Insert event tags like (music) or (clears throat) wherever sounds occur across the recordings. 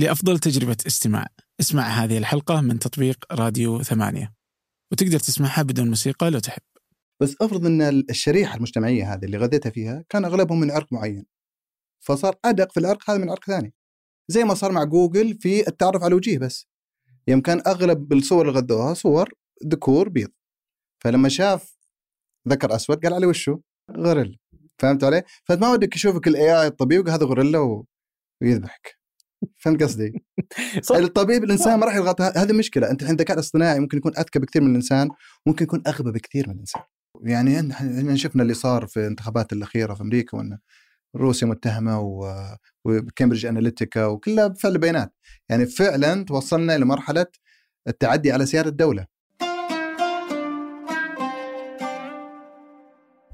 لأفضل تجربة استماع. اسمع هذه الحلقة من تطبيق راديو ثمانية. وتقدر تسمعها بدون موسيقى لو تحب. بس أفرض إن الشريحة المجتمعية هذه اللي غذيتها فيها كان أغلبهم من عرق معين. فصار أدق في العرق هذا من عرق ثاني. زي ما صار مع جوجل في التعرف على الوجيه بس. يوم كان أغلب الصور اللي غذوها صور ذكور بيض. فلما شاف ذكر أسود قال عليه وشو؟ غوريلا. فهمت علي؟ فما ودك يشوفك ال AI الطبيعي هذا غوريلا. ويذبحك. فهمت قصدي؟ (laughs) الطبيب الإنسان ما راح يضغط. هذه مشكلة. أنت الحين الذكاء الاصطناعي ممكن يكون أذكى بكثير من الإنسان ممكن يكون أغبى بكثير من الإنسان. يعني إحنا شفنا اللي صار في الانتخابات الأخيرة في أمريكا وإن روسيا متهمة. وكامبريدج أناليتيكا وكلها بفعل بيانات يعني فعلا توصلنا إلى مرحلة التعدي على سياده الدولة.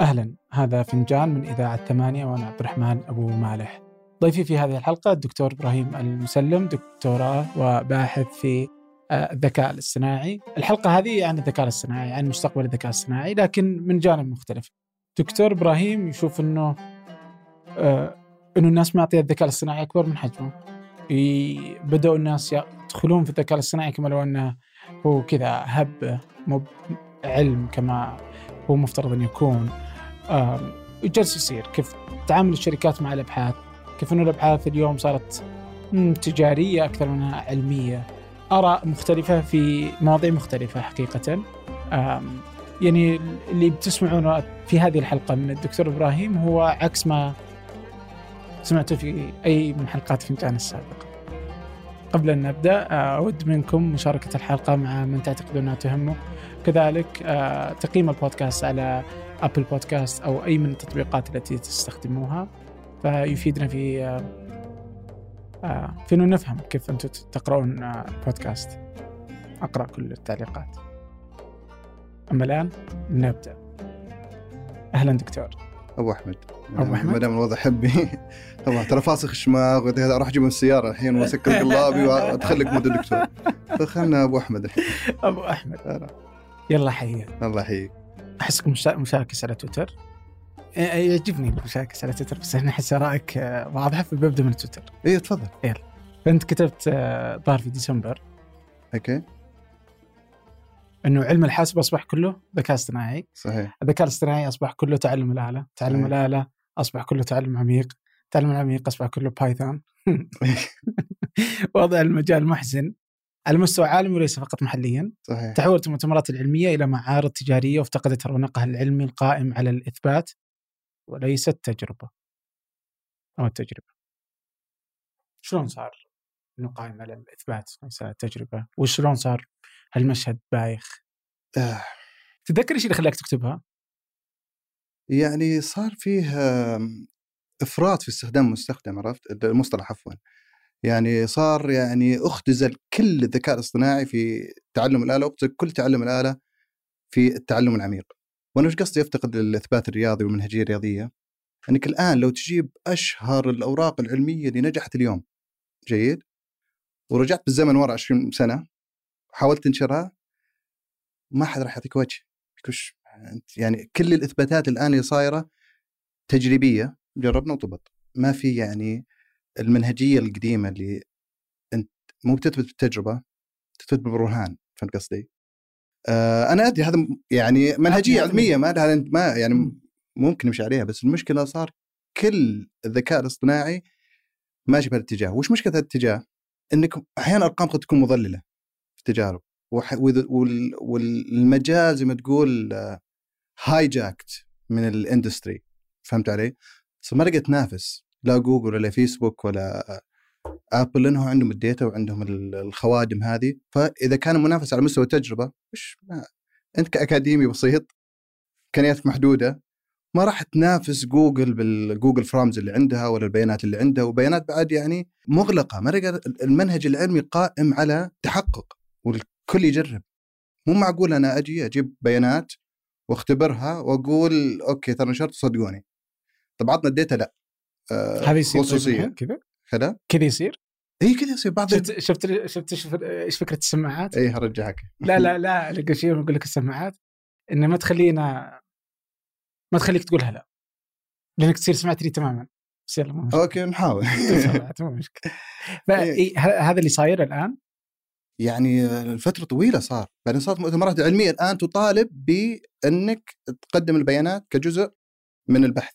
أهلا. هذا فنجان من إذاعة ثمانية وأنا عبد الرحمن أبو مالح. ضيفي في هذه الحلقة الدكتور إبراهيم المسلم دكتوراه وباحث في آه، الذكاء الاصطناعي. الحلقة هذه عن الذكاء الاصطناعي عن مستقبل الذكاء الاصطناعي لكن من جانب مختلف. دكتور إبراهيم يشوف أنه آه، أنه الناس معطية الذكاء الاصطناعي أكبر من حجمه. بدأوا الناس يدخلون في الذكاء الاصطناعي كما لو أنه هو كذا هب مو علم كما هو مفترض أن يكون. جالس يصير. كيف تعامل الشركات مع الأبحاث؟ كيف أن الأبحاث اليوم صارت تجارية أكثر منها علمية. آراء مختلفة في مواضيع مختلفة حقيقة. يعني اللي بتسمعونه في هذه الحلقة من الدكتور إبراهيم هو عكس ما سمعته في أي من حلقات فنجان السابقة قبل أن نبدأ أود منكم مشاركة الحلقة مع من تعتقدون أنها تهمه. كذلك تقييم البودكاست على أبل بودكاست أو أي من التطبيقات التي تستخدموها. فيفيدنا في في انه نفهم كيف أنتم تقرؤون بودكاست. أقرأ كل التعليقات. أما الآن نبدأ. أهلا دكتور. أبو أحمد. أبو أحمد. ما دام الوضع حبي. (laughs) طبعا ترى فاسخ الشماغ أروح أجيب السيارة الحين واسكر قلابي وادخل لك مود الدكتور (laughs) فخلنا أبو أحمد الحين. أبو أحمد. يلا حيك الله يحييك. أحسك مشاكس على تويتر؟ يعجبني المشاكس على تويتر بس أنا أحس رايك آه، واضحة فببدا من تويتر. اي تفضل. يلا. فانت كتبت آه، ظهر في ديسمبر. أوكي. إنه علم الحاسب أصبح كله ذكاء اصطناعي. صحيح. الذكاء الاصطناعي أصبح كله تعلم الآلة تعلم صحيح. الآلة أصبح كله تعلم عميق تعلم العميق أصبح كله بايثون. (laughs) وضع المجال محزن. على مستوى عالمي وليس فقط محليا. صحيح. تحولت المؤتمرات العلمية إلى معارض تجارية وافتقدت رونقها العلمي القائم على الإثبات. وليست تجربة. أو التجربة شلون صار انه قائم على الإثبات؟ ليس تجربة. وشلون صار هالمشهد بايخ؟ آه. تتذكر إيش اللي خلاك تكتبها؟ يعني صار فيه إفراط في استخدام المستخدم عرفت؟ المصطلح عفوا. يعني صار يعني أختزل كل الذكاء الاصطناعي في تعلم الآلة واختزل كل تعلم الآلة في التعلم العميق. وأنا إيش قصدي أفتقد الاثبات الرياضي والمنهجية الرياضية؟ إنك الآن لو تجيب أشهر الأوراق العلمية اللي نجحت اليوم جيد؟ ورجعت بالزمن ورا 20 سنة وحاولت تنشرها ما حد راح يعطيك وجه. كش يعني كل الإثباتات الآن اللي صايرة تجريبية جربنا وطبط ما في يعني المنهجية القديمة اللي أنت مو بتثبت بالتجربة تثبت بالبرهان فهمت قصدي؟ آه أنا أدري هذا يعني منهجية علمية ما لها ما يعني ممكن نمشي عليها بس المشكلة صار كل الذكاء الاصطناعي ماشي بهالاتجاه وش مشكلة الاتجاه؟ إنك أحيانا أرقام قد تكون مضللة في التجارب والمجال زي ما تقول hijacked آه، من ال industry. فهمت علي؟ ما لقيت تنافس لا جوجل ولا فيسبوك ولا ابل لأنه عندهم ال data وعندهم الخوادم هذه فإذا كان منافس على مستوى التجربة وش ما أنت كأكاديمي بسيط إمكانياتك محدودة ما راح تنافس جوجل بالجوجل farms اللي عندها ولا البيانات اللي عندها وبيانات بعد يعني مغلقة ما المنهج العلمي قائم على تحقق والكل يجرب. مو معقول أنا أجي أجيب بيانات واختبرها وأقول أوكي ترى نشرت صدقوني. طب عطنا ال data لا. آه يصير خصوصية. كذا؟ كذا؟ كذا يصير؟ إي كذا يصير. بعض شفت شفت شفت إيش فكرة السماعات؟ إي هرجعك. (laughs) لا لا لا لقى شيء يقول لك السماعات انه ما تخلينا ما تخليك تقول هلا لأنك تصير سمعت لي تماما. بس يلا. أوكي نحاول. (laughs) مو مشكلة. هذا اللي صاير الآن؟ يعني الفترة طويلة صار. بعدين صارت مؤتمرات علمية. الآن تطالب بأنك تقدم البيانات كجزء من البحث.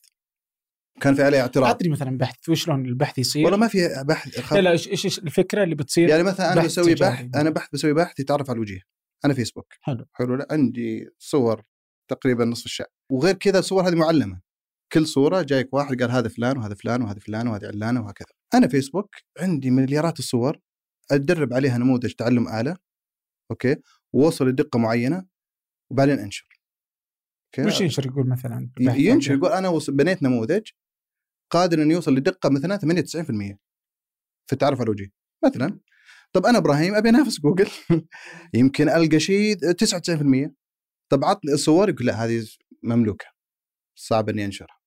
كان في عليه اعتراض. اعطني مثلا بحث وشلون البحث يصير. والله ما في بحث. لا لا إيش إيش الفكرة اللي بتصير؟ يعني مثلا أنا بسوي. بحث أنا بحث بسوي بحث يتعرف على الوجيه. أنا فيسبوك. حلو. حلو. لا عندي صور تقريبا نصف الشعب. وغير كذا الصور هذه معلمة. كل صورة جايك واحد قال هذا فلان وهذا فلان وهذا فلان وهذه علانة وهكذا. أنا فيسبوك عندي مليارات الصور أدرب عليها نموذج تعلم آلة أوكي؟ ووصل لدقة معينة وبعدين أنشر. أوكي؟ وش ينشر يقول مثلا ينشر يقول أنا بنيت نموذج قادر إنه يوصل لدقة مثلا 98% في التعرف على الوجيه مثلا طب أنا إبراهيم أبي أنافس جوجل. (laughs) يمكن ألقى شيء 99% طب عطني الصور يقول لا هذه مملوكة. صعب إني أنشرها.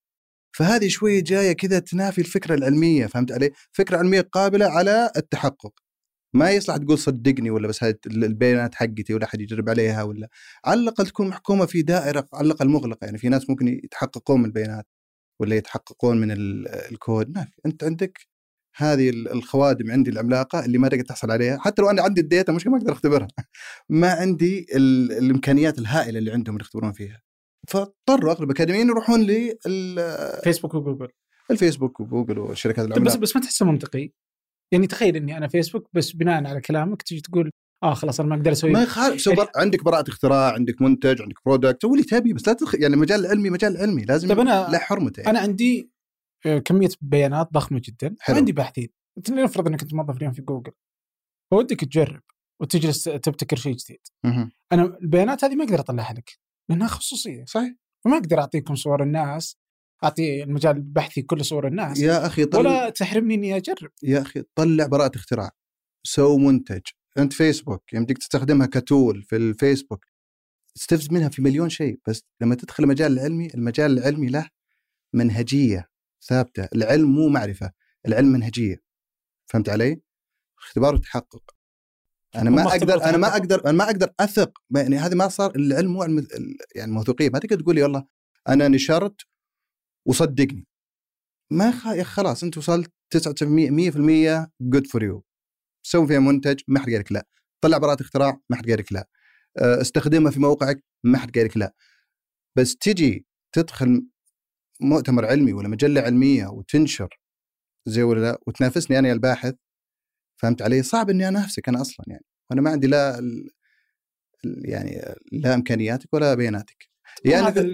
فهذه شوية جاية كذا تنافي الفكرة العلمية فهمت علي؟ فكرة علمية قابلة على التحقق. ما يصلح تقول صدقني ولا بس هذه البيانات حقتي ولا أحد يجرب عليها ولا. على الأقل تكون محكومة في دائرة على الأقل مغلقة. يعني في ناس ممكن يتحققون من البيانات. ولا يتحققون من ال- الكود. ما في أنت عندك هذه ال- الخوادم عندي العملاقة اللي ما تقدر تحصل عليها. حتى لو أنا عندي الديتا مش ما أقدر أختبرها. (laughs) ما عندي ال- الإمكانيات الهائلة اللي عندهم يختبرون فيها. فاضطروا أغلب الأكاديميين يروحون للفيسبوك فيسبوك وجوجل وجوجل والشركات طيب بس العملاقة. بس ما تحسه منطقي؟ يعني تخيل إني أنا فيسبوك بس بناء على كلامك تجي تقول آه خلاص أنا ما أقدر أسوي ما يخالف سو بر... عندك براءة اختراع عندك منتج عندك product سوي اللي تبي بس لا تدخل يعني المجال العلمي مجال علمي لازم طيب أنا- له حرمته يعني. أنا عندي آه، كمية بيانات ضخمة جدا حلو. وعندي باحثين. أنت نفرض إنك أنت موظف اليوم في جوجل فودك تجرب وتجلس تبتكر شيء جديد. مهم. أنا البيانات هذه ما أقدر أطلعها لك لأنها خصوصية. صحيح. فما أقدر أعطيكم صور الناس أعطي المجال البحثي كل صور الناس يا أخي طلع ولا تحرمني إني أجرب. يا أخي طلع براءة اختراع. سو منتج. انت فيسبوك يمديك تستخدمها ك tool في الفيسبوك. تستفز منها في مليون شيء بس لما تدخل المجال العلمي المجال العلمي له منهجية ثابتة. العلم مو معرفة العلم منهجية. فهمت علي؟ اختبار وتحقق. أنا ما أقدر أنا ما. أقدر أنا ما أقدر أثق يعني هذه ما صار العلم مو علم يعني موثوقيه ما تقدر تقول لي والله أنا نشرت وصدقني. ما خ... خلاص أنت وصلت 99% 100% good for you سوي فيها منتج ما حد قال لك لا طلع براءة اختراع ما حد قال لك لا أه، استخدمها في موقعك ما حد قال لك لا بس تجي تدخل مؤتمر علمي ولا مجلة علمية وتنشر زي ولا لا؟ وتنافسني أنا يا الباحث فهمت علي؟ صعب إني أنافسك أنا أصلا يعني. وأنا ما عندي لا يعني لا إمكانياتك ولا بياناتك. يعني هذا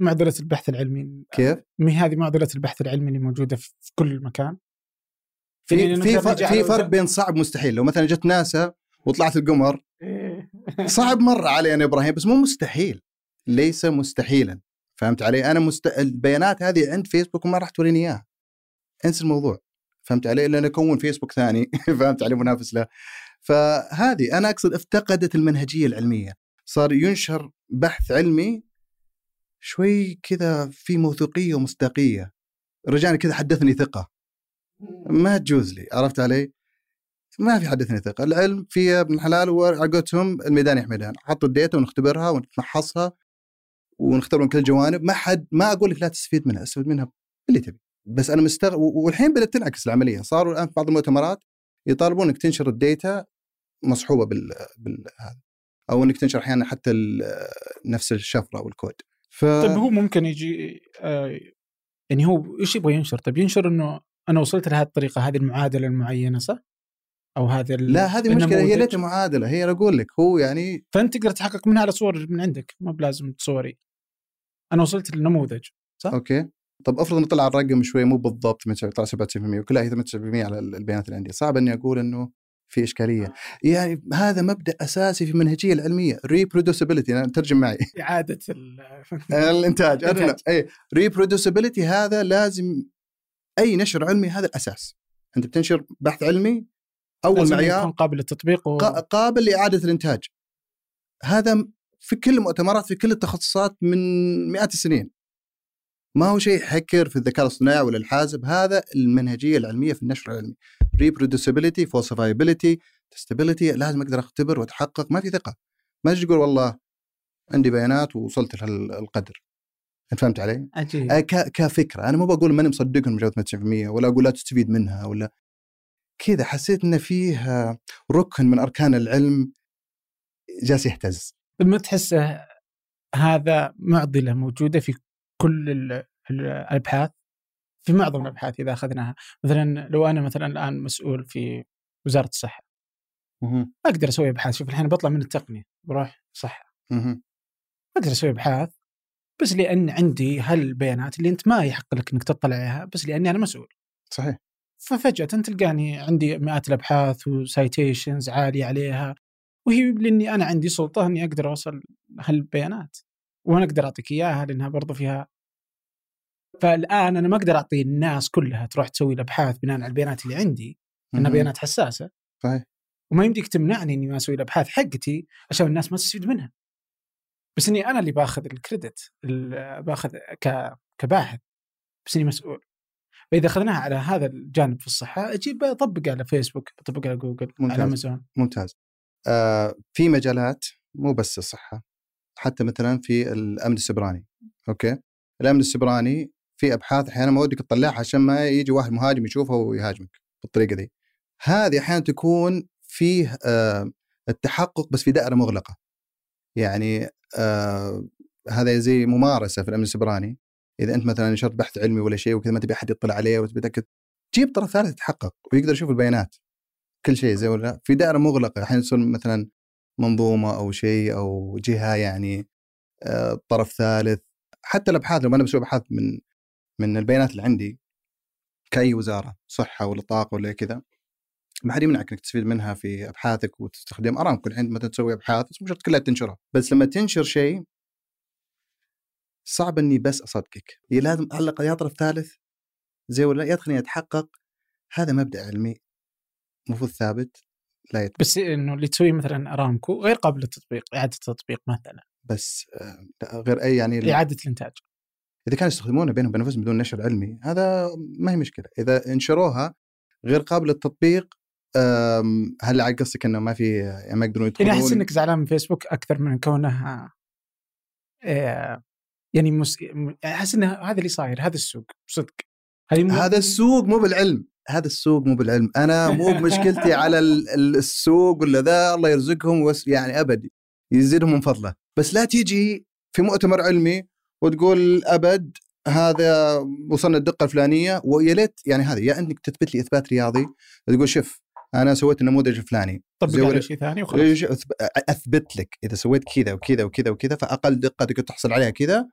معضله البحث العلمي. كيف؟ مي هذه معضله البحث العلمي اللي موجودة في كل مكان؟ في يعني في فرق في فرق بين صعب ومستحيل لو مثلا جت ناسا وطلعت القمر إيه. (laughs) صعب مرة علي أنا إبراهيم بس مو مستحيل ليس مستحيلا. فهمت علي؟ أنا مست... البيانات هذه عند فيسبوك وما راح توريني إياها. انسى الموضوع. فهمت علي؟ لأن أكون فيسبوك ثاني. (laughs) فهمت علي؟ منافس له. فهذه أنا أقصد افتقدت المنهجية العلمية. صار ينشر بحث علمي شوي كذا في موثوقية ومصداقية. رجعني كذا حدثني ثقة. ما تجوز لي عرفت علي؟ ما في حدثني ثقة، العلم فيها ابن حلال وعقتهم الميدان يحمدان، حطوا الديتا ونختبرها ونتمحصها ونختبر من كل الجوانب، ما حد ما أقول لك لا تستفيد منها، استفيد منها اللي تبي، بس أنا مستغرب والحين بدأت تنعكس العملية، صاروا الآن في بعض المؤتمرات يطالبون انك تنشر الديتا مصحوبة بال, بال... هذا أو إنك تنشر أحيانا حتى نفس الشفرة أو الكود. ف... طيب هو ممكن يجي آه، يعني هو إيش يبغى ينشر؟ طيب ينشر إنه أنا وصلت لهذه الطريقة هذه المعادلة المعينة صح؟ أو هذا ال- لا هذه مشكلة هي. ليتها معادلة هي أنا أقول لك هو يعني فأنت تقدر تحقق منها على صور من عندك ما بلازم صوري أنا وصلت للنموذج صح؟ أوكي طب أفرض انه طلع الرقم شوي مو بالضبط طلع 97% وكلها هي 98% على البيانات اللي عندي صعب إني أقول إنه في إشكالية يعني هذا مبدأ أساسي في المنهجية العلمية reproducibility أنا ترجم معي إعادة ال- (laughs) الإنتاج. (laughs) اي reproducibility هذا لازم أي نشر علمي هذا الأساس. أنت بتنشر بحث علمي أول معيار يكون قابل للتطبيق و... قا- قابل لإعادة الإنتاج. هذا في كل المؤتمرات في كل التخصصات من مئات السنين. ما هو شيء حكر في الذكاء الاصطناعي ولا الحاسب هذا المنهجية العلمية في النشر العلمي. Reproducibility falsifiability testability لازم أقدر أختبر وأتحقق ما في ثقة. ما تجي تقول والله عندي بيانات ووصلت لهالقدر أنت فهمت علي؟ عجيب آه، كفكرة. أنا مو بقول ماني مصدقهم بجودة 90% ولا أقول لا تستفيد منها ولا كذا. حسيت ان فيه آه، ركن من أركان العلم جالس يهتز. ما تحسه هذا معضلة موجودة في كل ال- الأبحاث؟ في معظم الأبحاث إذا أخذناها. مثلا لو أنا مثلا الآن مسؤول في وزارة الصحة. أقدر أسوي أبحاث. شوف الحين بطلع من التقنية. بروح صحة. أقدر أسوي أبحاث بس لأن عندي هالبيانات اللي أنت ما يحق لك إنك تطلع عليها بس لأني أنا مسؤول صحيح ففجأة تلقاني عندي مئات الأبحاث وسايتيشنز عالية عليها وهي لأني أنا عندي سلطة إني أقدر أوصل هالبيانات وأنا أقدر أعطيك إياها لأنها برضو فيها فالآن أنا ما أقدر أعطي الناس كلها تروح تسوي الأبحاث بناء على البيانات اللي عندي لأنها. بيانات حساسة صحيح وما يمديك تمنعني إني ما أسوي الأبحاث حقتي عشان الناس ما تستفيد منها. بس إني أنا اللي باخذ الكريدت ال- باخذ كباحث بس إني مسؤول. فإذا أخذناها على هذا الجانب في الصحة أجيب اطبق على فيسبوك اطبق على جوجل ممتاز. على امازون ممتاز. آه في مجالات مو بس الصحة حتى مثلا في الأمن السبراني أوكي؟ الأمن السبراني في أبحاث أحيانا ما ودك تطلعها عشان ما يجي واحد مهاجم يشوفها ويهاجمك بالطريقة دي هذه أحيانا تكون فيه آه التحقق بس في دائرة مغلقة. يعني آه هذا زي ممارسة في الأمن السبراني. إذا أنت مثلا نشرت بحث علمي ولا شيء وكذا ما تبي أحد يطلع عليه وتبي تتاكد جيب طرف ثالث يتحقق ويقدر يشوف البيانات. كل شيء زي ولا في دائرة مغلقة. الحين تصير مثلا منظومة أو شيء أو جهة يعني آه، طرف ثالث. حتى الأبحاث لما أنا بسوي أبحاث من من البيانات اللي عندي كأي وزارة صحة ولا طاقة ولا كذا ما حد يمنعك إنك تستفيد منها في أبحاثك وتستخدم أرامكو. الحين مثلا تسوي أبحاث مو شرط كلها تنشرها بس لما تنشر شيء صعب إني بس أصدقك. هي لازم الأقل يا طرف ثالث زي ولا يا تخليني أتحقق. هذا مبدأ علمي المفروض ثابت لا يت... بس إنه اللي تسويه مثلا أرامكو غير قابل للتطبيق إعادة التطبيق مثلا. بس آه، غير أي يعني إعادة الإنتاج. إذا كانوا يستخدمونه بينهم أنفسهم بدون نشر علمي هذا ما هي مشكلة. إذا انشروها غير قابل للتطبيق هل على قصدك إنه ما في يعني ما يقدرون يدخلون يعني أحس إنك زعلان من فيسبوك أكثر من كونها آه، يعني مس... أحس إنه هذا اللي صاير هذا السوق صدق. مو- هذا السوق مو بالعلم هذا السوق مو بالعلم. أنا مو بمشكلتي (laughs) على ال- ال- السوق ولا ذا الله يرزقهم وس يعني ابد يزيدهم من فضله. بس لا تيجي في مؤتمر علمي وتقول أبد هذا وصلنا الدقة الفلانية ويا ليت يعني هذا يا إنك تثبت لي إثبات رياضي تقول شوف أنا سويت النموذج الفلاني طبق على شيء ثاني وخلاص. أثبت لك إذا سويت كذا وكذا وكذا وكذا فأقل دقة تقدر تحصل عليها كذا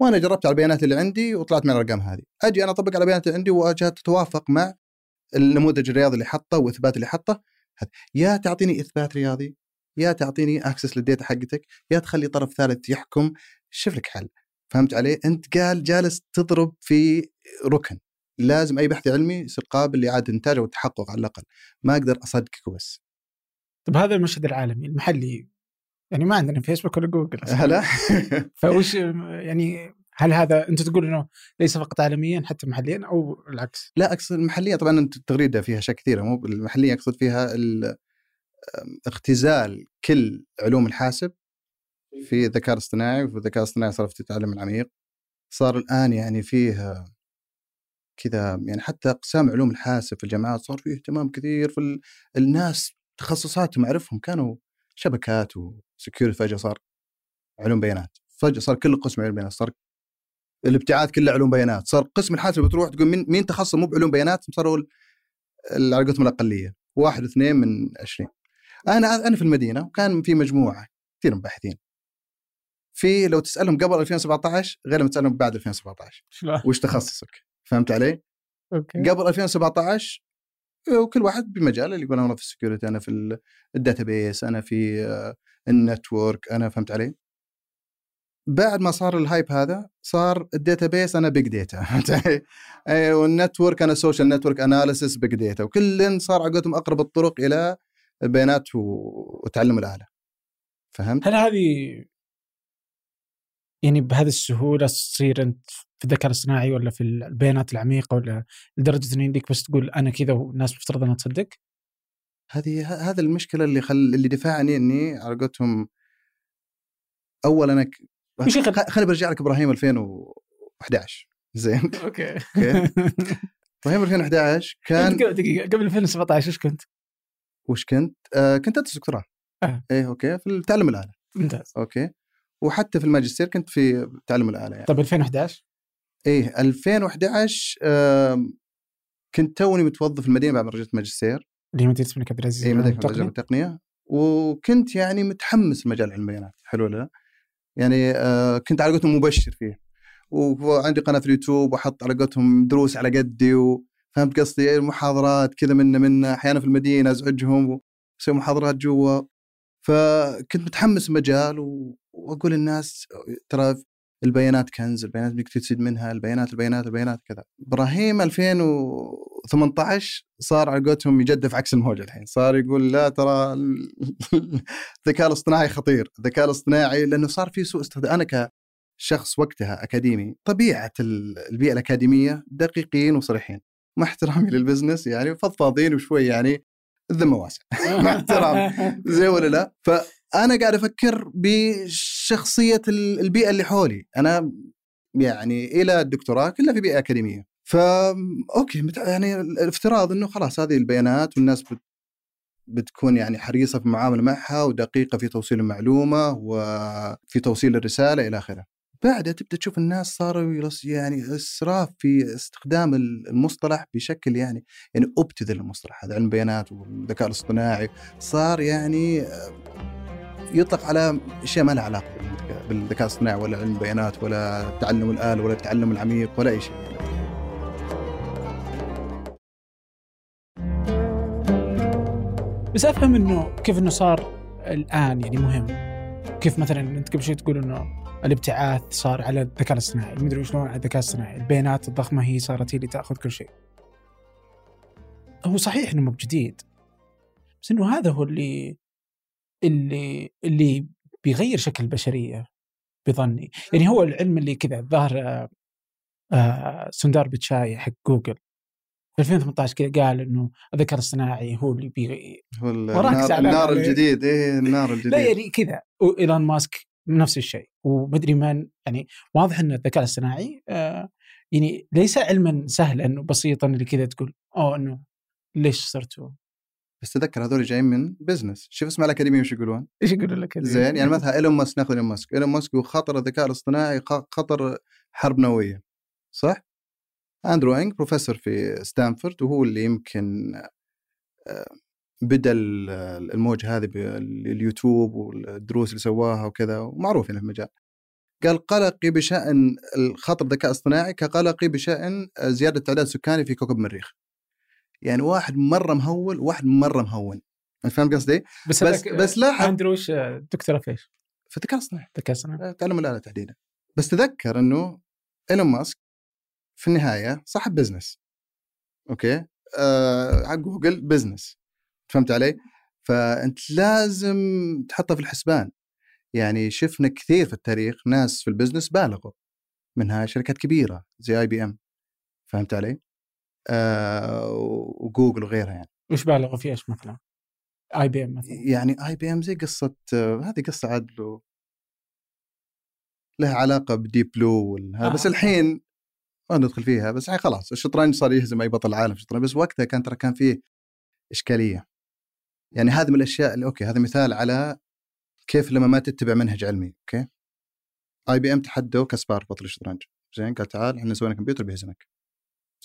وأنا جربت على البيانات اللي عندي وطلعت من الأرقام هذه. أجي أنا أطبق على البيانات اللي عندي واجهها تتوافق مع النموذج الرياضي اللي حطه وإثبات اللي حطه. يا تعطيني إثبات رياضي يا تعطيني access لل data حقتك يا تخلي طرف ثالث يحكم. شوف لك حل. فهمت علي؟ أنت قال جالس تضرب في ركن. لازم أي بحث علمي يصير قابل لإعادة انتاجه والتحقق على الأقل. ما أقدر أصدقك وبس طب هذا المشهد العالمي المحلي. يعني ما عندنا فيسبوك ولا جوجل. هلا (laughs) فوش يعني هل هذا أنت تقول إنه ليس فقط عالميا حتى محليا أو العكس؟ لا أقصد المحلية. طبعا أنت التغريده فيها اشياء كثيرة. مو المحلية أقصد فيها ال- اختزال كل علوم الحاسب في الذكاء الاصطناعي وفي الذكاء الاصطناعي صار في التعلم العميق. صار الآن يعني فيه كذا يعني حتى أقسام علوم الحاسب في الجامعات صار فيه اهتمام كثير في ال- الناس تخصصاتهم اعرفهم كانوا شبكات وسكيورتي فجأة صار علوم بيانات فجأة صار كل قسم علوم بيانات صار الابتعاث كله علوم بيانات صار قسم الحاسب بتروح تقول مين مين تخصص مو بعلوم بيانات صاروا على قولتهم الأقلية واحد اثنين من 20 أنا أنا في المدينة وكان في مجموعة كثير من الباحثين في لو تسألهم قبل 2017 غير لما تسألهم بعد 2017 (laughs) شلون؟ وش تخصصك؟ فهمت علي؟ أوكي قبل 2017 وكل واحد بمجال اللي يقول أنا في ال security أنا في ال database أنا في آه، ال network أنا فهمت علي؟ بعد ما صار ال hype هذا صار ال database أنا big data (laughs) فهمت علي؟ أي، وال network أنا social network analysis big data وكل صار على أقرب الطرق إلى البيانات و- وتعلم الآلة فهمت؟ هل هذه يعني بهذه السهولة تصير أنت في الذكاء الاصطناعي ولا في البيانات العميقة ولا لدرجة إن يمديك بس تقول أنا كذا والناس مفترض أنها تصدق؟ هذه ه- هذا المشكلة اللي خل اللي دفعني إني على قولتهم اول أنا ك- خليني برجع لك إبراهيم 2011 زين (laughs) okay okay. إبراهيم 2011 كان دقيقة قبل 2017 إيش كنت؟ وش كنت؟ آه كنت أدرس دكتوراه آه. إيه okay في تعلم الآلة ممتاز okay وحتى في الماجستير كنت في تعلم الآلة يعني. طيب 2011 إيه 2011 آم، كنت توني متوظف في المدينة بعد ما رجعت ماجستير اللي هي مدينة الملك عبد العزيز اي مدينة التقنيه وكنت يعني متحمس لمجال علم البيانات حلو ولا لا؟ يعني آه كنت على قولتهم مبشر فيه. وعندي قناة في اليوتيوب وأحط على قولتهم دروس على قدي وفهمت قصدي؟ محاضرات كذا منا منا أحيانا في المدينة أزعجهم وأسوي محاضرات جوا. فكنت متحمس المجال و- وأقول للناس ترى البيانات كنز البيانات بدك تستفيد منها البيانات البيانات البيانات كذا. إبراهيم 2018 صار على قولتهم يجدف عكس الموجه الحين. صار يقول لا ترى ال- (laughs) الذكاء الاصطناعي خطير الذكاء الاصطناعي لأنه صار في سوء استخدام. أنا كشخص وقتها أكاديمي طبيعة ال- البيئة الأكاديمية دقيقين وصريحين. مع احترامي لل business يعني فضفاضين وشوي يعني الذمه واسعة. (laughs) مع احترامي (laughs) زي ولا لا؟ فانا قاعد أفكر بشخصية ال- البيئة اللي حولي. أنا يعني إلى الدكتوراه كلها في بيئة أكاديمية. فا okay يعني الافتراض إنه خلاص هذه البيانات والناس بت بتكون يعني حريصة في المعاملة معها ودقيقة في توصيل المعلومة وفي توصيل الرسالة إلى آخره. بعدها تبدأ تشوف الناس صاروا يعني إسراف في استخدام المصطلح بشكل يعني يعني أبتذل المصطلح. هذا علم البيانات والذكاء الاصطناعي. صار يعني يطلق على أشياء ما لها علاقة بالذكاء- الاصطناعي ولا علم البيانات ولا تعلم الاله ولا التعلم العميق ولا أي شيء. بس أفهم إنه كيف إنه صار الآن يعني مهم كيف مثلا أنت قبل شوي تقول إنه الابتعاث صار على الذكاء الاصطناعي المدري شلون على الذكاء الاصطناعي البيانات الضخمة هي صارت هي اللي تأخذ كل شيء هو صحيح إنه مو بجديد بس إنه هذا هو اللي اللي اللي بيغير شكل البشرية بظني يعني هو العلم اللي كذا الظاهر آه، آه، سندار بتشاي حق جوجل في 2018 كذا قال إنه الذكاء الاصطناعي هو اللي بي هو النار, النار. الجديد إيه النار (laughs) الجديد لا يعني كذا وإيلون ماسك نفس الشيء ومدري من يعني واضح إن الذكاء الاصطناعي آه يعني ليس علما سهلا انه بسيطا اللي كذا تقول أوه إنه ليش صرتوا؟ بس تذكر هذول جايين من business شوف اسمع الأكاديمية وش يقولون. إيش يقولوا لك؟ زين يعني مثلا إيلون ماسك ناخذ إيلون ماسك. إيلون ماسك هو خطر الذكاء الاصطناعي خطر حرب نووية. صح؟ أندرو انج بروفيسور في ستانفورد وهو اللي يمكن آه، بدأ ال- الموج هذه باليوتيوب والدروس اللي سواها وكذا ومعروف يعني في المجال قال قلقي بشأن الخطر الذكاء الاصطناعي كقلقي بشأن زيادة التعداد السكاني في كوكب المريخ. يعني واحد مرة مهول وواحد مرة مهون. أنت فاهم قصدي؟ بس بس بس لاحظ اندرو وش دكتوره في إيش؟ في الذكاء الاصطناعي ذكاء اصطناعي تعلم الآلة تحديدا. بس تذكر إنه إيلون ماسك في النهاية صاحب business. okay؟ آه حق جوجل business. فهمت علي؟ فأنت لازم تحطها في الحسبان. يعني شفنا كثير في التاريخ ناس في ال business بالغوا. منها شركات كبيرة زي اي بي ام فهمت علي؟ آه وجوجل وغيرها يعني. وش بالغوا في إيش مثلا؟ اي بي ام مثلا. يعني اي بي ام زي قصة آه، هذه قصة عاد له لها علاقة بديب بلو آه، بس. الحين ما ندخل فيها بس الحين خلاص الشطرنج صار يهزم أي بطل العالم في الشطرنج بس وقتها كان ترى كان فيه إشكالية. يعني هذه من الأشياء اللي okay هذا مثال على كيف لما ما تتبع منهج علمي okay؟ اي بي ام تحدوا كسباروف بطل الشطرنج. زين قال تعال إحنا سوينا كمبيوتر بيهزمك.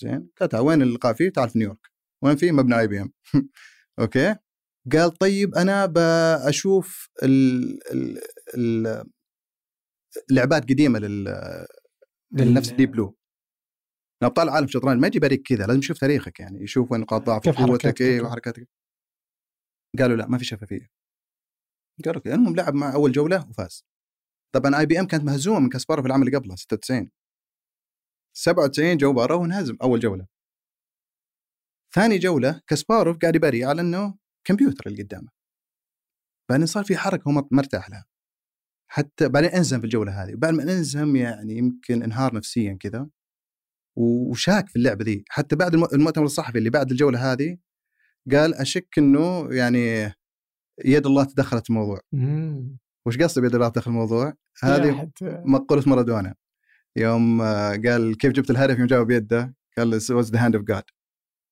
زين؟ قال تعال وين اللقاء فيه؟ تعال في نيويورك. وين فيه؟ مبنى آي بي إم. (laughs) okay؟ قال طيب أنا بشوف ال ال ال لعبات قديمة لل لنفس ديب بلو ابطال العالم في الشطرنج ما يجي بيلعبك كذا لازم يشوف تاريخك يعني يشوف وين نقاط ضعف كيف قوتك حركاتك وكذا. وحركاتك. قالوا لا ما في شفافية. قالوا okay المهم لعب مع أول جولة وفاز. طبعا آي بي إم كانت مهزومة من كاسباروف في العام اللي قبله 96 97 جو بارا وانهزم أول جولة. ثاني جولة كاسباروف قاعد يبري على إنه كمبيوتر اللي قدامه. بعدين صار في حركة هو ما مرتاح لها حتى بعدين أنزم في الجولة هذه. بعد ما أنزم يعني يمكن انهار نفسيا كذا. وشاك في اللعبة ذي. حتى بعد الم- المؤتمر الصحفي اللي بعد الجولة هذه قال أشك إنه يعني يد الله تدخلت في الموضوع. وش قصدي بيد الله داخل الموضوع؟ هذه مقولة مارادونا. يوم آه، قال كيف جبت الهدف؟ يوم جابه بيده؟ قال was the hand of God.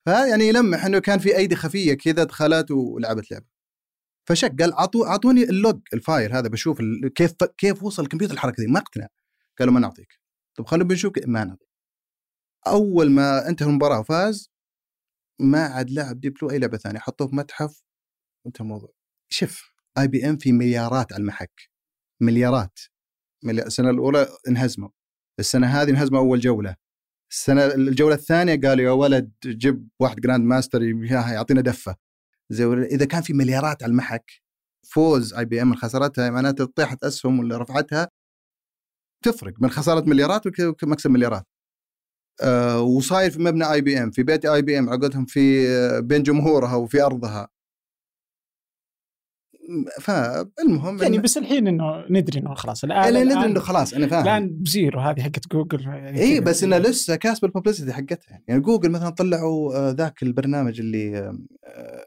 فهذا يعني يلمح انه كان في أيدي خفية كذا دخلت ولعبت لعبة. فشك قال عطوا اعطوني اللوج الفايل هذا بشوف كيف كيف وصل الكمبيوتر الحركه دي؟ ما أقتنع. قالوا ما نعطيك. طب خلينا بنشوف ما نعطيك. أول ما انتهى المباراة وفاز ما عاد لعب ديب بلو أي لعبة ثانية حطوه في متحف وانتهى الموضوع. شوف آي بي إم في مليارات على المحك مليارات. ملي- السنة الأولى انهزموا. السنة هذه انهزموا أول جولة. السنة الجولة الثانية قالوا يا ولد جيب واحد grand master يعطينا دفة. زي إذا كان في مليارات على المحك فوز اي بي ام خسارتها معناته طيحت أسهم ولا رفعتها تفرق من خسارة مليارات ومكسب مليارات. آه وصاير في مبنى اي بي ام في بيت اي بي ام عقدهم في آه، بين جمهورها وفي أرضها. فالمهم يعني إن- بس الحين إنه ندري إنه خلاص الان أنا ندري الآن- إنه خلاص أنا فاهم. الآن بزيرو هذه حقت جوجل يعني اي. بس إنه لسه كاسب الببليستي حقتها. يعني جوجل مثلا طلعوا آه، ذاك البرنامج اللي آه،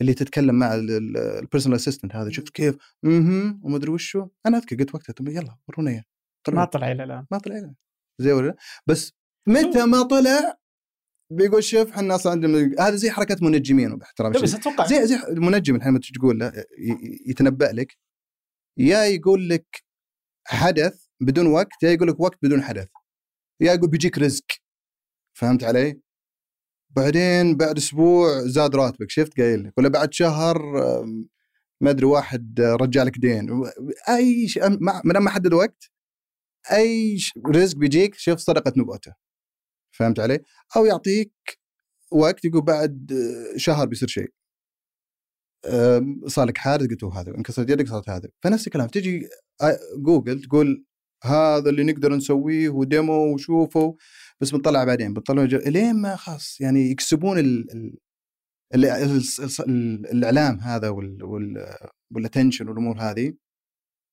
اللي تتكلم مع البيرسونال اسيستنت هذا. شفت كيف؟ أها ومدري وشو. أنا أذكر قلت وقتها طب يلا ورونا إياه. ما طلع إلى الآن. ما طلع لنا زي ولا؟ لا؟ بس متى ما طلع بيقول شوف إحنا أصلا عندنا هذا زي حركة منجمين وباحترام لا بس. أتوقع زي زي المنجم الحين لما تجي تقول له يتنبأ لك. يا يقول لك حدث بدون وقت يا يقول لك وقت بدون حدث. يا يقول بيجيك رزق. فهمت علي؟ بعدين بعد أسبوع زاد راتبك شفت قايل لك؟ ولا بعد شهر ما أدري واحد رجع لك دين. أي شيء ما دام ما حدد وقت أي رزق بيجيك شوف صدقة نبوته. فهمت علي؟ أو يعطيك وقت يقول بعد آه، شهر بيصير شيء صار لك حادث قلت هذا انكسرت يدك صارت هذا فنفس الكلام تجي آه، جوجل تقول هذا اللي نقدر نسويه و demo وشوفه بس بنطلع بعدين بنطلع. لين ما خلاص يعني يكسبون ال... ال... ال... ال... ال... الاعلام هذا وال... وال... وال attention والامور هذه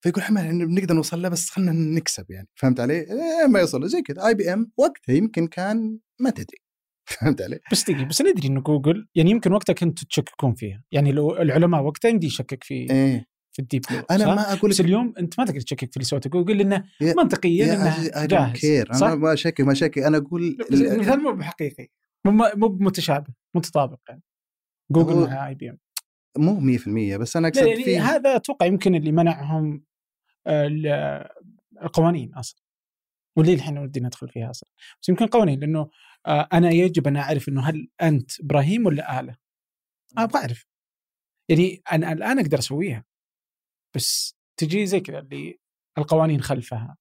فيقول إحنا بنقدر نوصل له بس خلينا نكسب يعني. فهمت علي؟ إيه ما يوصل زي كذا. آي بي إم وقتها يمكن كان ما تدري. (laughs) فهمت علي؟ بس دقيقة بس ندري انه جوجل يعني يمكن وقتها كنتوا تشككون فيها. يعني لو العلماء وقتها يمدي يشكك في إيه. في ال Deep Blue أنا؟ ما أقول بس اليوم أنت ما تقدر تشكك في اللي سوته جوجل لأنه يا- منطقيا إنه جاهز كير؟ أنا ما أشكك ما أشكك. أنا أقول المثال مو بحقيقي. مو بمتشابه متطابق يعني. جوجل مع IBM. مو 100% بس أنا أقصد يعني في هذا أتوقع يمكن اللي منعهم القوانين أصلا. واللي الحين ودي ندخل فيها أصلا؟ بس يمكن قوانين لأنه آه، أنا يجب أن أعرف إنه هل أنت إبراهيم ولا آله. أبغى أعرف. يعني أنا الآن أقدر أسويها. بس تجي زي كذا اللي القوانين خلفها.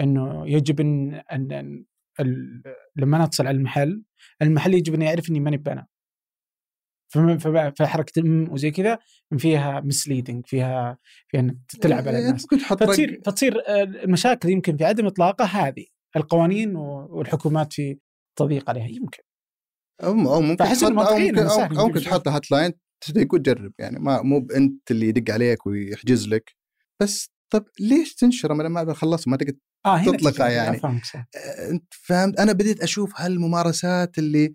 إنه يجب إن أن ال- لما أنا أتصل على المحل المحل يجب ان يعرف إني ماني بأنا. فحركة ام وزي كذا فيها مسليدنج فيها فيها إنك تلعب على إيه، الناس. فتصير فتصير آه، المشاكل يمكن في عدم إطلاقها هذه القوانين والحكومات في تضييق عليها يمكن. أو ممكن تحط أو ممكن أو ممكن تحط hotline تقول جرب يعني ما مو انت اللي يدق عليك ويحجز لك. بس طب ليش تنشره ما ما خلصت ما تقدر هنا تطلقها يعني. آه، أنت فهمت؟ أنا بديت أشوف هالممارسات اللي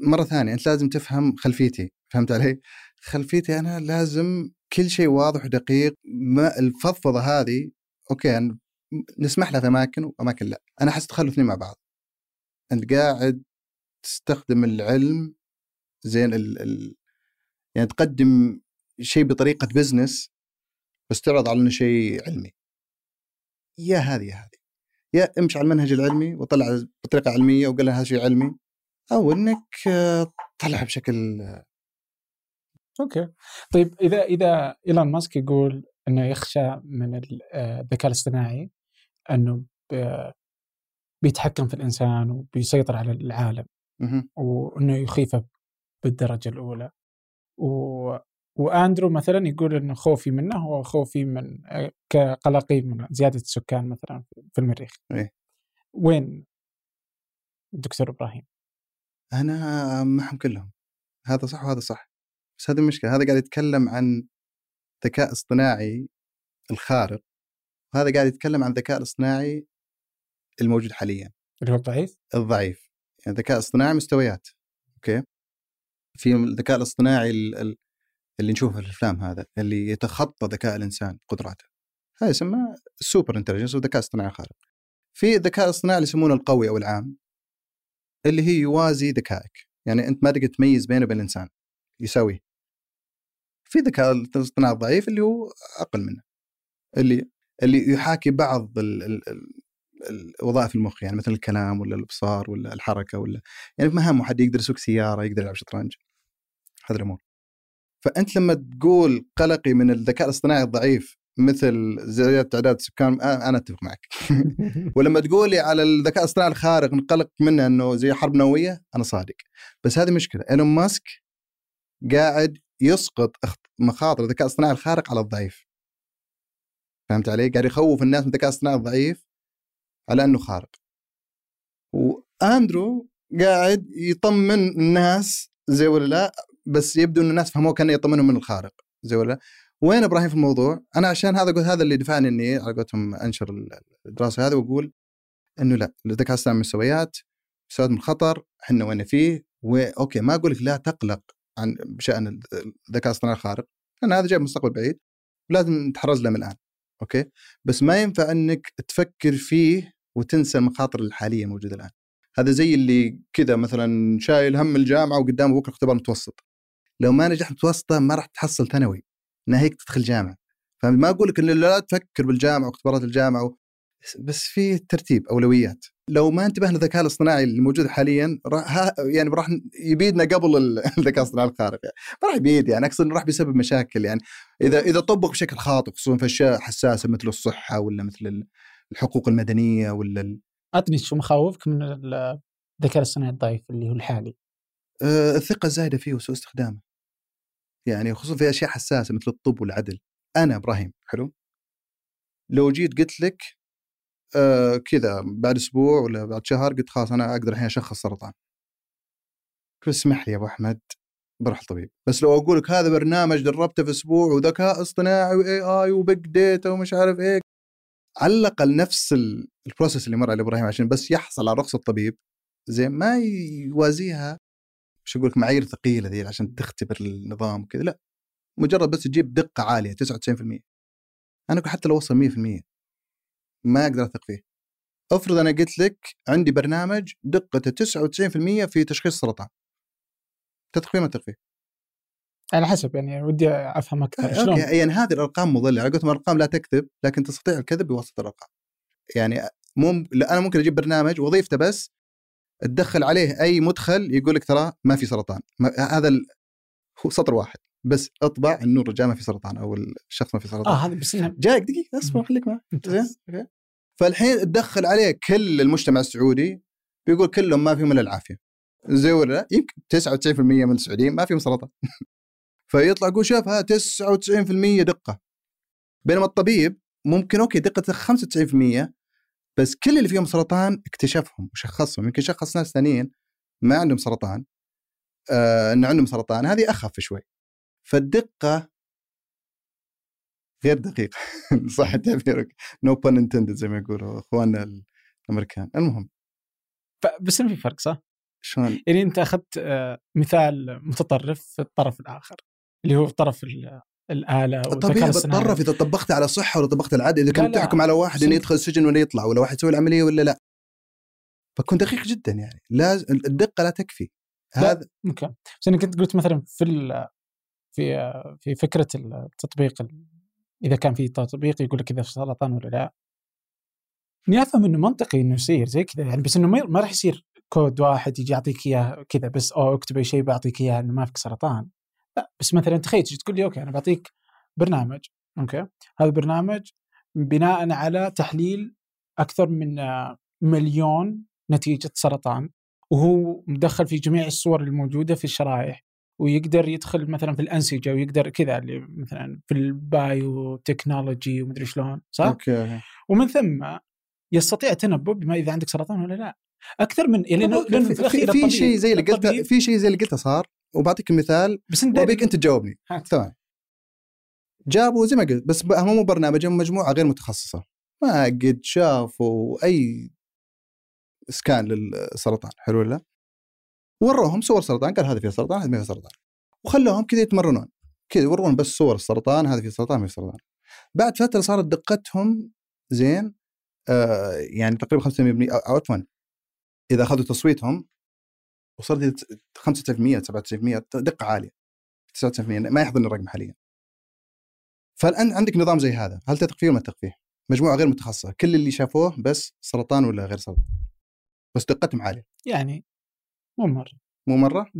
مرة ثانية أنت لازم تفهم خلفيتي فهمت علي؟ خلفيتي أنا لازم كل شيء واضح ودقيق ما الفضفضة هذه okay أنا نسمح لها في أماكن وأماكن لا. أنا أحس تخلوا اثنين مع بعض. أنت قاعد تستخدم العلم زين ال ال يعني تقدم شيء بطريقة business بس تعرض على إنه شيء علمي. يا هذه يا هذه. يا امشي على المنهج العلمي وطلع بطريقة علمية وقال لها هذا شيء علمي. أو إنك طلع بشكل okay طيب إذا إذا إيلون ماسك يقول إنه يخشى من آه، الذكاء الاصطناعي إنه بيتحكم في الإنسان وبيسيطر على العالم. وإنه يخيفه بالدرجة الأولى و... وأندرو مثلا يقول إنه خوفي منه هو خوفي من آه، كقلقي من زيادة السكان مثلا في المريخ إيه. وين الدكتور إبراهيم؟ أنا معهم كلهم هذا صح وهذا صح. بس هذه المشكلة هذا قاعد يتكلم عن ذكاء اصطناعي الخارق وهذا قاعد يتكلم عن الذكاء الاصطناعي الموجود حاليا. اللي هو الضعيف؟ الضعيف. يعني الذكاء الاصطناعي مستويات okay؟ في الذكاء الاصطناعي ال- ال- اللي نشوفه في الأفلام هذا اللي يتخطى ذكاء الإنسان قدراته. هذا يسمى super intelligence وذكاء اصطناعي خارق. في الذكاء الاصطناعي اللي يسمونه القوي أو العام اللي هي يوازي ذكائك. يعني أنت ما تقدر تميز بينه وبين الإنسان. يساويه في ذكاء الاصطناعي الضعيف اللي هو أقل منه. اللي اللي يحاكي بعض ال ال ال وظائف المخ. يعني مثل الكلام ولا الإبصار ولا الحركة ولا يعني في مهام حد يقدر يسوق سيارة يقدر يلعب شطرنج. هذه الأمور. فأنت لما تقول قلقي من الذكاء الاصطناعي الضعيف مثل زياده تعداد السكان أنا أتفق معك. (laughs) ولما تقولي على الذكاء الاصطناعي الخارق نقلق منه إنه زي حرب نووية أنا صادق. بس هذه مشكلة إيلون ماسك قاعد يسقط مخاطر الذكاء الاصطناعي الخارق على الضعيف. فهمت علي؟ قاعد يخوف الناس من الذكاء الاصطناعي الضعيف على إنه خارق. وأندرو قاعد يطمن الناس زي ولا لا؟ بس يبدو إن الناس فهموه كأنه يطمنهم من الخارق زي ولا لا؟ وين إبراهيم في الموضوع؟ أنا عشان هذا قلت هذا اللي دفعني إني على قولتهم أنشر الدراسة هذه وأقول إنه لا الذكاء الاصطناعي مستويات مستويات من الخطر إحنا وين فيه؟ و okay ما أقول لك لا تقلق عن بشأن الذكاء الاصطناعي الخارق لأن هذا جاي مستقبل بعيد لازم نتحرز له من الآن okay؟ بس ما ينفع إنك تفكر فيه وتنسى المخاطر الحالية الموجودة الآن. هذا زي اللي كذا مثلا شايل هم الجامعة وقدامه بكرة اختبار متوسط. لو ما نجحت متوسطة ما راح تحصل ثانوي. ناهيك تدخل جامعة. فما أقول لك انه لا تفكر بالجامعة واختبارات الجامعة و... بس في ترتيب أولويات. لو ما انتبهنا للذكاء الاصطناعي الموجود حاليا راح يعني راح يبيدنا قبل (laughs) الذكاء الاصطناعي الخارق يعني. ما راح يبيد يعني. أقصد راح بيسبب مشاكل يعني. إذا إذا طبق بشكل خاطئ خصوصا في أشياء حساسة مثل الصحة ولا مثل الحقوق المدنية ولا ال... أعطني شو مخاوفك من الذكاء الاصطناعي الضعيف اللي هو الحالي. أه الثقة الزايدة فيه وسوء استخدامه. يعني خصوصا في أشياء حساسة مثل الطب والعدل. أنا إبراهيم حلو؟ لو جيت قلت لك آه كذا بعد أسبوع ولا بعد شهر قلت خلاص أنا أقدر الحين أشخص سرطان. اسمح لي يا أبو أحمد؟ بروح الطبيب بس لو أقول لك هذا برنامج دربته في أسبوع وذكاء اصطناعي واي اي وبيج ديتا ومش عارف إيه. على الأقل نفس البروسيس اللي مر على إبراهيم عشان بس يحصل على رخصة الطبيب زين ما يوازيها مش أقول لك معايير ثقيلة ذي عشان تختبر النظام وكذا. لا مجرد بس تجيب دقة عالية 99% أنا حتى لو وصل 100% ما أقدر أثق فيه. افرض أنا قلت لك عندي برنامج دقته 99% في تشخيص السرطان. تثق فيه ما تثق فيه؟ على حسب يعني ودي أفهم أكثر. آه شلون؟ يعني هذه الأرقام مضلة. على قولتهم الأرقام لا تكذب لكن تستطيع الكذب بواسطة الأرقام. يعني مو أنا ممكن أجيب برنامج وظيفته بس تدخل عليه أي مدخل يقول لك ترى ما في سرطان. ما هذا ال... هو سطر واحد. بس اطبع انه الرجال ما في سرطان أو الشخص ما في سرطان. آه هذا بس جايك دقيقة أصبر خليك معي. فالحين تدخل عليه كل المجتمع السعودي بيقول كلهم ما فيهم إلا العافية. زي ولا لا؟ يمكن 99% من السعوديين ما فيهم سرطان. (laughs) فيطلع يقول شوف ها 99% دقة. بينما الطبيب ممكن okay دقته 95% بس كل اللي فيهم سرطان اكتشفهم وشخصهم يمكن شخص ناس ثانيين ما عندهم سرطان آه انه عندهم سرطان هذه أخف شوي. فالدقة غير دقيقة. (laughs) صح تعبيرك. no pun intended زي ما يقولوا إخواننا الأمريكان. المهم. بس في فرق صح؟ شلون؟ يعني أنت أخذت آه، مثال متطرف في الطرف الآخر اللي هو طرف الآلة طبيعي بتطرف إذا طبقت على صحة ولا طبقت على عدل اذا كنت تحكم على واحد إنه يدخل السجن ولا يطلع ولا واحد يسوي العملية ولا لا. فكون دقيق جدا يعني. لازم الدقة لا تكفي. هذا okay. بس أنا كنت قلت مثلا في في في فكرة التطبيق إذا كان في تطبيق يقول لك إذا في سرطان ولا لا. اني أفهم إنه منطقي إنه يصير زي كذا يعني بس إنه ما راح يصير كود واحد يجي يعطيك إياه كذا بس أو اكتب اي شيء بعطيك إياه إنه ما فيك سرطان. لا بس مثلا تخيل تجي تقول لي okay أنا بعطيك برنامج okay؟ هذا البرنامج بناء على تحليل أكثر من مليون نتيجة سرطان وهو مدخل في جميع الصور الموجودة في الشرائح ويقدر يدخل مثلا في الأنسجة ويقدر كذا اللي مثلا في ال biotechnology ومدري شلون صح؟ okay ومن ثم يستطيع التنبؤ بما إذا عندك سرطان ولا لا. أكثر من لأنه في, في, في شيء زي اللي قلته في شيء زي اللي قلته صار؟ وبعطيك مثال بس وأبيك أنت تجاوبني. تمام. جابوا زي ما قلت بس هم مو برنامج هم مجموعة غير متخصصة. ما قد شافوا أي سكان للسرطان. حلو ولا؟ وروهم صور سرطان قال هذا فيها سرطان هذا ما فيها سرطان. وخلوهم كذا يتمرنون. كذا يورون بس صور السرطان هذا فيه سرطان ما فيه سرطان. بعد فترة صارت دقتهم زين آه يعني تقريبا 5% أو عفوا إذا أخذوا تصويتهم وصلت 95% 97% دقة عالية. 99% ما يحضرني الرقم حاليا. فالآن عندك نظام زي هذا. هل تثق فيه ولا ما تثق فيه؟ مجموعة غير متخصصة. كل اللي شافوه بس سرطان ولا غير سرطان. بس دقتهم عالية. يعني مو مرة. مو مرة؟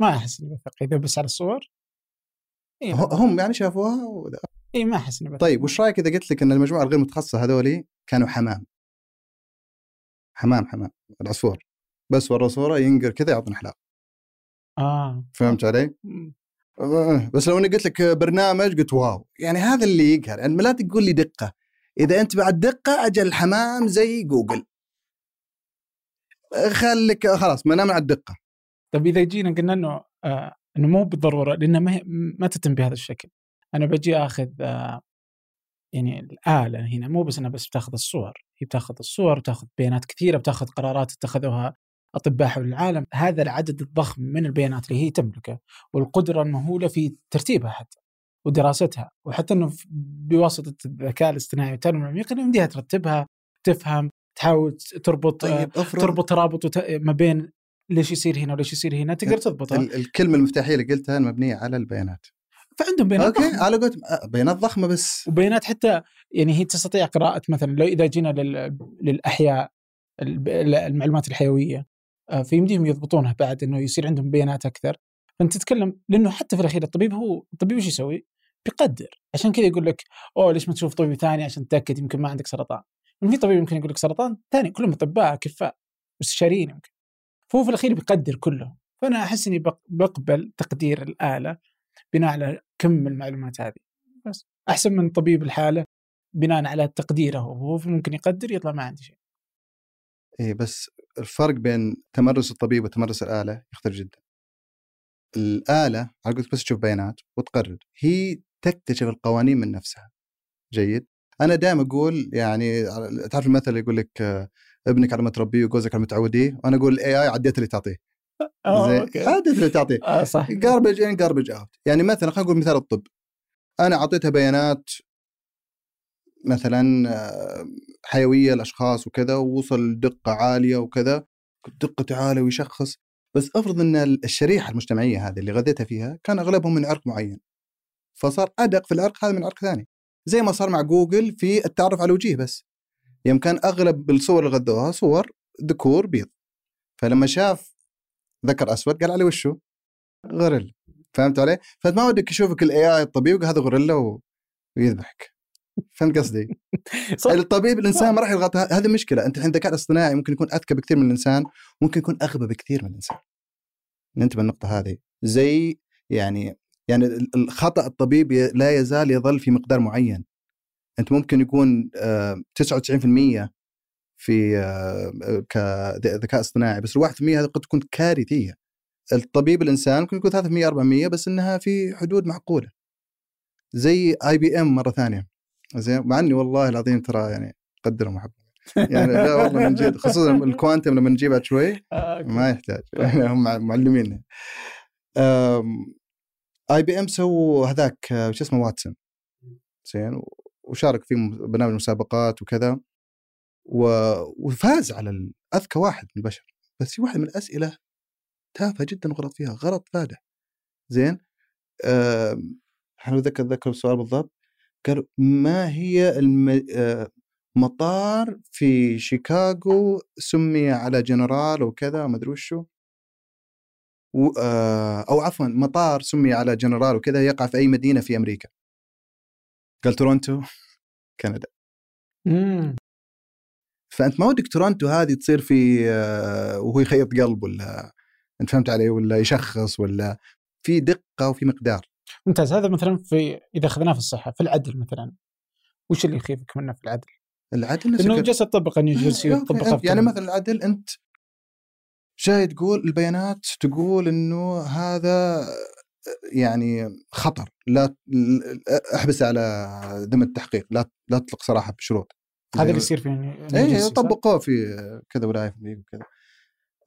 ما أحس إني بثق. إذا بس على الصور. إيه هم يعني شافوها و... إي ما أحس إني طيب وش رأيك إذا قلت لك إن المجموعة الغير متخصصة هذولي كانوا حمام؟ حمام حمام. العصفور. بس ورا صورة ينقر كذا يعطينا حلاوة. آه فهمت علي؟ آه، بس لو أني قلت لك برنامج قلت واو. يعني هذا اللي يقهر. يعني لا تقول لي دقة. إذا أنت بعد دقة أجل الحمام زي جوجل. خليك خلاص ما نام على الدقه طيب إذا جينا قلنا إنه آه إنه مو بالضرورة لأنه ما ما تتم بهذا الشكل. أنا بجي آخذ آه يعني الآلة هنا مو بس انها بس بتاخذ الصور. هي بتاخذ الصور بتاخذ بيانات كثيرة بتاخذ قرارات اتخذوها أطباء حول العالم هذا العدد الضخم من البيانات اللي هي تملكه والقدرة المهوله في ترتيبها حتى ودراستها وحتى إنه بواسطة الذكاء الاصطناعي والتعلم العميق انه يمديها ترتبها تفهم تحاول تربط طيب أفرض تربط ترابط ما بين ليش يصير هنا وليش يصير هنا تقدر تضبطها. الكلمة المفتاحية اللي قلتها مبنية على البيانات. فعندهم بيانات أوكي على قلت بيانات ضخمة بس. وبيانات حتى يعني هي تستطيع قراءة مثلا لو إذا جينا للأحياء المعلومات الحيوية آه، فيمديهم يضبطونها بعد إنه يصير عندهم بيانات أكثر. فأنت تتكلم لأنه حتى في الأخير الطبيب هو الطبيب إيش يسوي؟ بيقدر. عشان كذا يقول لك أوه ليش ما تشوف طبيب ثاني عشان تتأكد يمكن ما عندك سرطان؟ في طبيب يمكن يقول لك سرطان ثاني كلهم أطباء اكفاء مستشارين يمكن. فهو في الأخير بيقدر كله فأنا أحس إني بقبل تقدير الآلة بناء على كم المعلومات هذه. بس أحسن من طبيب الحالة بناء على تقديره هو ممكن يقدر يطلع ما عندي شيء. إيه بس الفرق بين تمرس الطبيب وتمرس الآلة يختلف جدا. الآلة على بس تشوف بيانات وتقرر هي تكتشف القوانين من نفسها. جيد؟ أنا دائما أقول يعني تعرف المثل يقول لك ابنك على ما تربيه وجوزك على ما تعوديه؟ وأنا أقول ال AI ع ال data اللي تعطيه. (laughs) آه عديت اللي تعطيه. آه صح. garbage in garbage out يعني مثلا خلينا نقول مثال الطب. أنا أعطيتها بيانات مثلا حيوية الأشخاص وكذا ووصل دقه عالية وكذا دقته عالية ويشخص. بس أفرض إن الشريحة المجتمعية هذه اللي غذيتها فيها كان أغلبهم من عرق معين. فصار أدق في العرق هذا من عرق ثاني. زي ما صار مع جوجل في التعرف على الوجيه بس. يوم كان أغلب الصور اللي غذوها صور ذكور بيض. فلما شاف ذكر أسود قال عليه وشو؟ غوريلا. فهمت علي؟ فانت ما ودك يشوفك ال AI الطبيب هذا غوريلا ويذبحك. فهمت قصدي؟ (laughs) الطبيب الإنسان ما راح يضغط هذه مشكلة أنت الحين الذكاء الاصطناعي ممكن يكون أذكى بكثير من الإنسان ممكن يكون أغبى بكثير من الإنسان. ننتبه النقطه هذه. زي يعني يعني الخطأ الطبيب لا يزال يظل في مقدار معين. أنت ممكن يكون 99% آه، في آه، كذكاء اصطناعي بس ال 1% هذه قد تكون كارثية. الطبيب الإنسان ممكن يكون 300 400 بس إنها في حدود معقولة. زي آي بي إم مرة ثانية. زين؟ مع إني والله العظيم ترى يعني قدرهم وحب يعني لا والله من جد خصوصا الكوانتم لما نجيب بعد شوي (laughs) آه، ما يحتاج. يعني هم معلمين IBM سووا هذاك شو اسمه Watson. زين؟ وشارك في برنامج مسابقات وكذا. وفاز على أذكى واحد من البشر. بس في واحد من الأسئلة تافهة جدا وغلط فيها غلط فادح. زين؟ إحنا ذكر ذكر السؤال بالضبط؟ قال ما هي الم... مطار في شيكاغو سمي على جنرال وكذا ما أدري وشو. و... أو عفوا مطار سمي على جنرال وكذا يقع في أي مدينة في أمريكا. قال تورونتو كندا. امم فأنت ما ودك تورونتو هذه تصير في آه، وهو يخيط قلب ولا أنت فهمت علي ولا يشخص ولا في دقة وفي مقدار. ممتاز. هذا مثلا في إذا أخذناه في الصحة في العدل مثلا. وش اللي يخيفك منه في العدل؟ العدل إنه جالس تطبق انه جالس يطبق يعني مثلا العدل أنت جاي تقول البيانات تقول إنه هذا يعني خطر. لا أحبس على ذم التحقيق. لا لا تطلق صراحة بشروط. هذا اللي يصير في اي طبقوه في كذا ولاية في وكذا.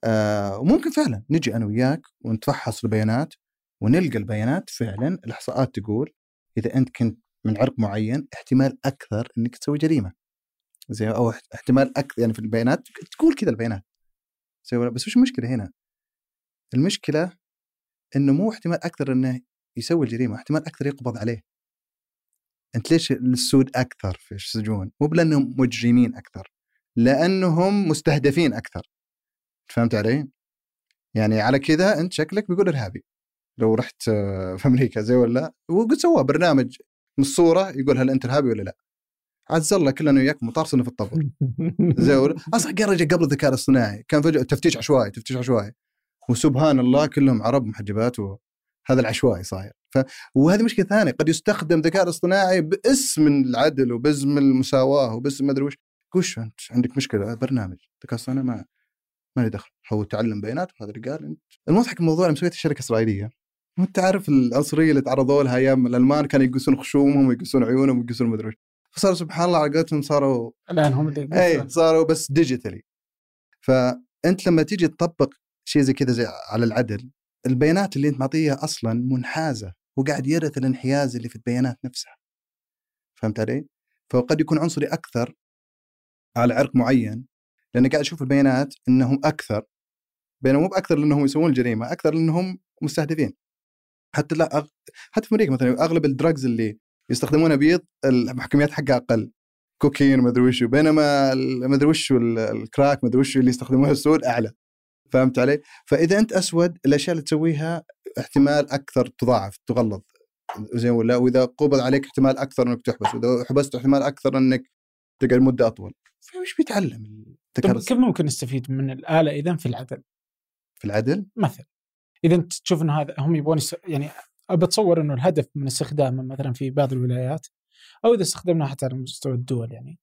آه وممكن فعلا نجي أنا وياك ونتفحص البيانات ونلقى البيانات فعلا الإحصاءات تقول إذا أنت كنت من عرق معين احتمال أكثر إنك تسوي جريمة زي أو احتمال أكثر يعني في البيانات تقول كذا البيانات زي بس وش المشكلة هنا؟ المشكلة إنه مو احتمال أكثر إنه يسوي الجريمة احتمال أكثر يقبض عليه أنت ليش السود أكثر في السجون؟ مو بلأنهم مجرمين أكثر لأنهم مستهدفين أكثر فهمت علي؟ يعني على كذا أنت شكلك بيقول إرهابي لو رحت آه، (laughs) في أمريكا زي ولا وقد سوى برنامج من الصورة يقول هل أنت إرهابي ولا لا؟ عز الله كلنا وياك مطارسنا في الطبر زي ولا (laughs) أصلا قرج قبل الذكاء الاصطناعي. كان فجأة تفتيش عشوائي تفتيش عشوائي. وسبحان الله كلهم عرب محجبات وهذا العشوائي صاير. ف... وهذه مشكلة ثانية قد يستخدم الذكاء الاصطناعي باسم العدل وباسم المساواة وباسم ما ادري وش وش أنت عندك مشكلة؟ برنامج. ذكاء اصطناعي ما ما لي دخل. هو تعلم بيانات وهذا اللي قال أنت. المضحك الموضوع مسويته الشركة الاسرائيليه انت عارف العنصرية اللي تعرضوا لها أيام الألمان كانوا يقصون خشومهم ويقصون عيونهم ويقصون مدري وش. فصاروا سبحان الله على قولتهم صاروا الآن هم اللي اي صاروا بس ديجيتالي فأنت لما تيجي تطبق شيء زي كذا زي على العدل البيانات اللي أنت معطيها أصلا منحازة وقاعد يرث الانحياز اللي في البيانات نفسها. فهمت علي؟ فقد يكون عنصري أكثر على عرق معين لأن قاعد أشوف البيانات إنهم أكثر. بينما مو بأكثر لأنهم يسوون الجريمة أكثر لأنهم مستهدفين. حتى لا أغ... حتى في أمريكا مثلا أغلب الدراجز اللي يستخدمونها بيض المحكميات حقها أقل. كوكين ما أدري وش بينما ما أدري وش الكراك ما أدري وش اللي يستخدموها السود أعلى. فهمت علي؟ فإذا أنت أسود الأشياء اللي تسويها احتمال أكثر تضاعف تغلظ. زين ولا؟ وإذا قبض عليك احتمال أكثر إنك تحبس وإذا حبست احتمال أكثر إنك تقعد مدة أطول. فايش بيتعلم طيب كيف ممكن نستفيد من الآلة اذا في العدل؟ في العدل؟ مثلا. إذا أنت تشوف انه هذا هم يبغون يعني بتصور إنه الهدف من استخدامه مثلا في بعض الولايات أو إذا استخدمناه حتى على مستوى الدول يعني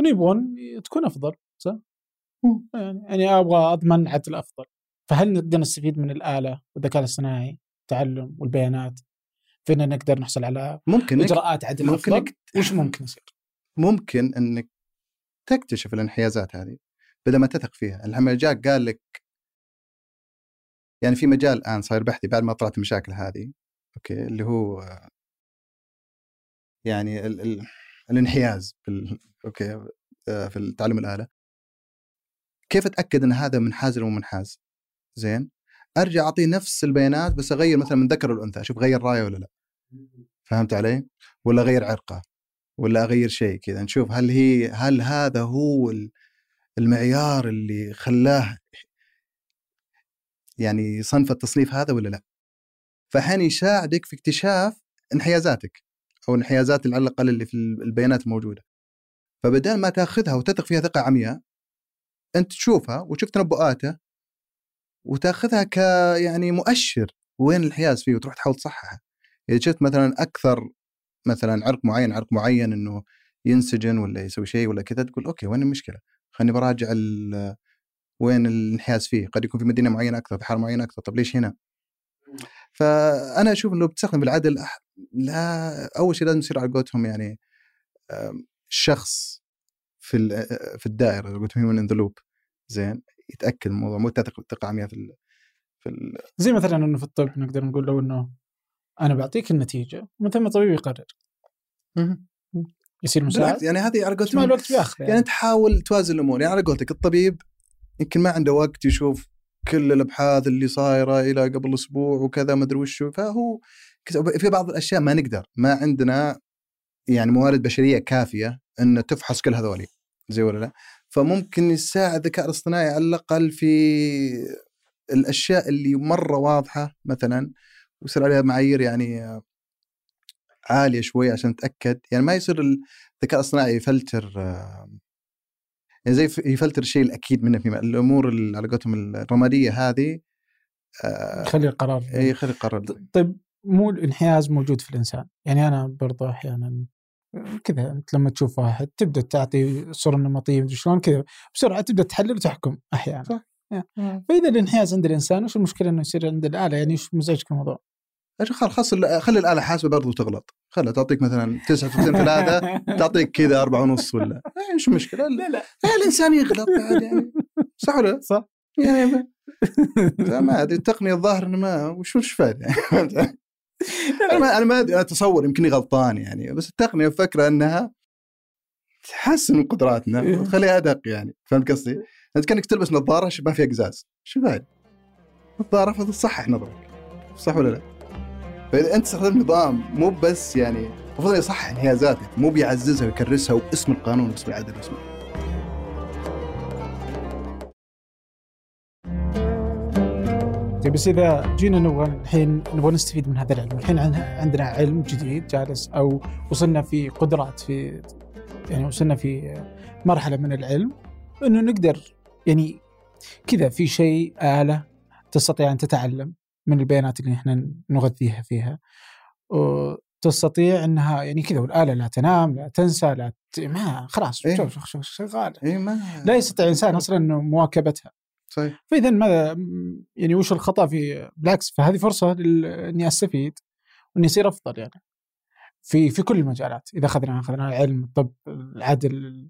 إنه يبغون تكون أفضل صح؟ يعني, يعني أبغى أضمن عدل افضل فهل نقدر نستفيد من الآلة والذكاء الاصطناعي التعلم والبيانات فينا نقدر نحصل على ممكن إجراءات عدل ممكن أفضل وش ممكن يصير؟ ممكن إنك تكتشف الانحيازات هذه بدل ما تثق فيها لما جاك قال لك يعني في مجال الآن صاير بحثي بعد ما طلعت المشاكل هذه okay اللي هو يعني ال ال الانحياز في ال okay آه، في التعلم الآلة. كيف أتأكد إن هذا منحاز ولا منحاز؟ زين أرجع اعطيه نفس البيانات بس أغير مثلا من ذكر الأنثى أشوف غير رايه ولا لا. فهمت علي؟ ولا أغير عرقه ولا أغير شيء كذا نشوف هل هي هل هذا هو المعيار اللي خلاه يعني صنف التصنيف هذا ولا لا؟ فحين يساعدك في اكتشاف انحيازاتك أو الانحيازات على الاقل اللي في البيانات الموجودة. فبدل ما تأخذها وتثق فيها ثقة عمياء أنت تشوفها وتشوف تنبؤاته وتأخذها ك يعني مؤشر وين الانحياز فيه وتروح تحاول تصححه. إذا شفت مثلا أكثر مثلا عرق معين عرق معين إنه ينسجن ولا يسوي شيء ولا كذا تقول أوكي وين المشكلة؟ خليني براجع وين الانحياز فيه؟ قد يكون في مدينة معينة أكثر في حارة معينة أكثر طب ليش هنا؟ فأنا أشوف إنه بتستخدم بالعدل لا أول شيء لازم يصير على قولتهم يعني شخص في في الدائرة قلت human in the loop زين؟ يتأكد من الموضوع مو ثقه عمياء في ال في ال زي مثلا إنه في الطب نقدر نقول لو إنه أنا بعطيك النتيجة مثل ما الطبيب يقرر. يصير مساعد. يعني هذه على الوقت بياخذ يعني. يعني. تحاول توازن الأمور. يعني على قولتك الطبيب يمكن ما عنده وقت يشوف كل الأبحاث اللي صايرة إلى قبل أسبوع وكذا ما أدري وشو. فهو في بعض الأشياء ما نقدر. ما عندنا يعني موارد بشرية كافية إن تفحص كل هذولي. زي ولا لا؟ فممكن يساعد الذكاء الاصطناعي على الأقل في الأشياء اللي مرة واضحة مثلا ويصير عليها معايير يعني عالية شوي عشان نتاكد يعني ما يصير الذكاء الاصطناعي يفلتر يعني زي يفلتر الشيء الاكيد منه في الأمور اللي على قولتهم الرمادية هذه يخلي القرار إي يخلي القرار. طيب مو الانحياز موجود في الإنسان؟ يعني أنا برضه أحيانا كذا أنت لما تشوف واحد تبدأ تعطي صورة نمطية شلون كذا بسرعة تبدأ تحلل وتحكم أحيانا. صح. فإذا الانحياز عند الإنسان وش المشكلة إنه يصير عند الآلة؟ يعني إيش مزعجك الموضوع؟ خلاص خلاص خلي الآلة حاسبة برضو تغلط خلها تعطيك مثلا 99 ثلاثة (laughs) تعطيك كذا أربعة ونص ولا إيش المشكلة؟ لا لا الإنسان يغلط بعد يعني صح ولا؟ صح يعني (laughs) ما أدري التقنية الظاهر إنه ما وش وش فايدة يعني أنا ما أنا ما أدري أتصور يمكنني غلطان يعني بس التقنية فكرة إنها تحسن من قدراتنا إيه. وتخليها أدق يعني فهمت قصدي؟ انت كأنك تلبس نظارة ما فيها قزاز شو بعد؟ نظارة فتصحح نظرك صح ولا لا؟ فإذا أنت استخدمت نظام مو بس يعني المفروض يصحح انحيازاتك مو بيعززها ويكرسها واسم القانون واسم العدل واسم طيب بس إذا جينا نبغى الحين نبغى نستفيد من هذا العلم، الحين عن- عندنا علم جديد جالس أو وصلنا في قدرات في يعني وصلنا في مرحلة من العلم إنه نقدر يعني كذا في شيء آلة تستطيع أن تتعلم. من البيانات اللي إحنا نغذيها فيها. وتستطيع إنها يعني كذا والآلة لا تنام لا تنسى لا ت... ما خلاص إيه. شغال اي ما لا يستطيع الإنسان أصلا إنه مواكبتها. صحيح. فاذا ماذا يعني وش الخطأ في بالعكس فهذه فرصة لل- إني أستفيد وإني أصير أفضل يعني. في في كل المجالات إذا أخذنا أخذنا العلم الطب العدل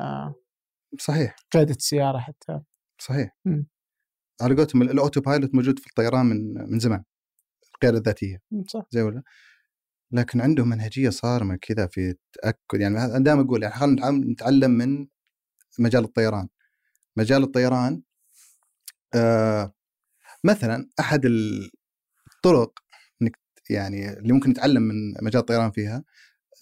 آه، صحيح. قيادة السيارة حتى. صحيح. مم. على قولتهم ال autopilot موجود في الطيران من من زمان القياده الذاتية. صح. زي ولا؟ لكن عندهم منهجية صارمة كذا في تأكد يعني أنا دائما أقول يعني خلينا نتعلم- من مجال الطيران. مجال الطيران آه مثلا أحد الطرق إنك يعني اللي ممكن نتعلم من مجال الطيران فيها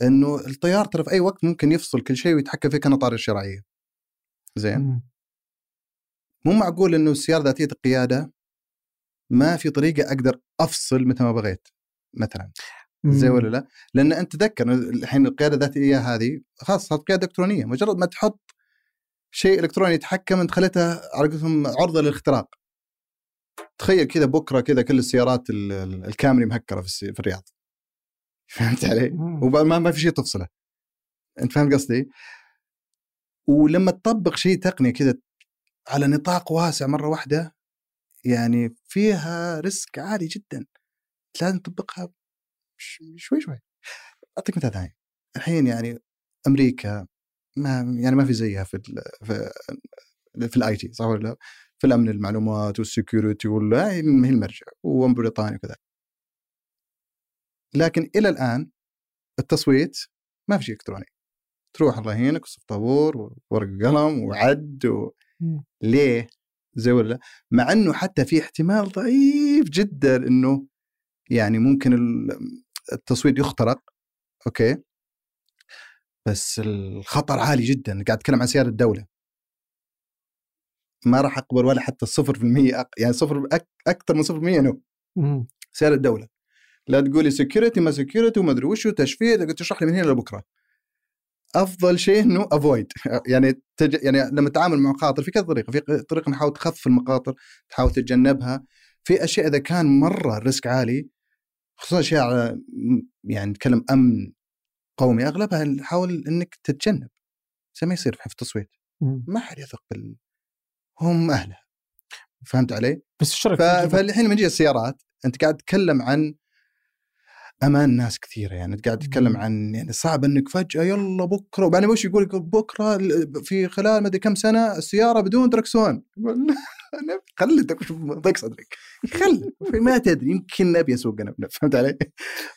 إنه الطيار ترى في أي وقت ممكن يفصل كل شيء ويتحكم فيه كنطار الشرعيه زين. مو معقول إنه السيارة ذاتية القيادة ما في طريقة أقدر أفصل متى ما بغيت مثلا زي. ولا لا؟ لأن أنت تذكر الحين القيادة الذاتيه هذه خلاص صارت قيادة إلكترونية مجرد ما تحط شيء إلكتروني يتحكم أنت خليتها على قولتهم عرضة للاختراق. تخيل كذا بكرة كذا كل السيارات ال- ال- الكامري مهكرة في, في الرياض. (laughs) فهمت علي؟ وما ما في شيء تفصله. أنت فاهم قصدي؟ ولما تطبق شيء تقني كذا على نطاق واسع مرة واحدة يعني فيها ريسك عالي جدا. لازم تطبقها شوي شوي. أعطيك مثال ثاني. الحين يعني أمريكا ما يعني ما في زيها في ال في, في ال IT صح ولا لا؟ في الأمن المعلومات وال security ولا هي المرجع وبريطانيا وكذا. لكن إلى الآن التصويت ما في شيء إلكتروني. تروح الله يهينك وصف طابور وورق وقلم وعد و... مم. ليه؟ زي ولا لا؟ مع إنه حتى في احتمال ضعيف جدا إنه يعني ممكن ال- التصويت يخترق أوكي بس الخطر عالي جدا قاعد أتكلم عن سياده الدولة ما راح أقبل ولا حتى الصفر في المية أق... يعني صفر أك... أكثر من صفر في المية no مم. سياده الدولة لا تقولي security ما security وما أدري وش تشفير تقعد تشرح لي من هنا لبكرة أفضل شيء إنه avoid يعني تج... يعني لما تتعامل مع مخاطر في كذا طريقة. في طريقة نحاول تخفف المخاطر تحاول تتجنبها. في أشياء إذا كان مرة الريسك عالي خصوصا أشياء على يعني نتكلم أمن قومي أغلبها نحاول إنك تتجنب. زي ما يصير في التصويت. ما حد يثق بال هم اهلها فهمت علي؟ بس إيش ف... فالحين لما نجي السيارات أنت قاعد تتكلم عن أمان ناس كثيرة يعني. قاعد تتكلم. عن يعني صعب إنك فجأة يلا بكرة وبعدين وش يقول؟ بكرة في خلال ما أدري كم سنة السيارة بدون دركسون (laughs) خلي ضيق صدرك. خل ما تدري يمكن نبي أسوق أنا (laughs) فهمت علي؟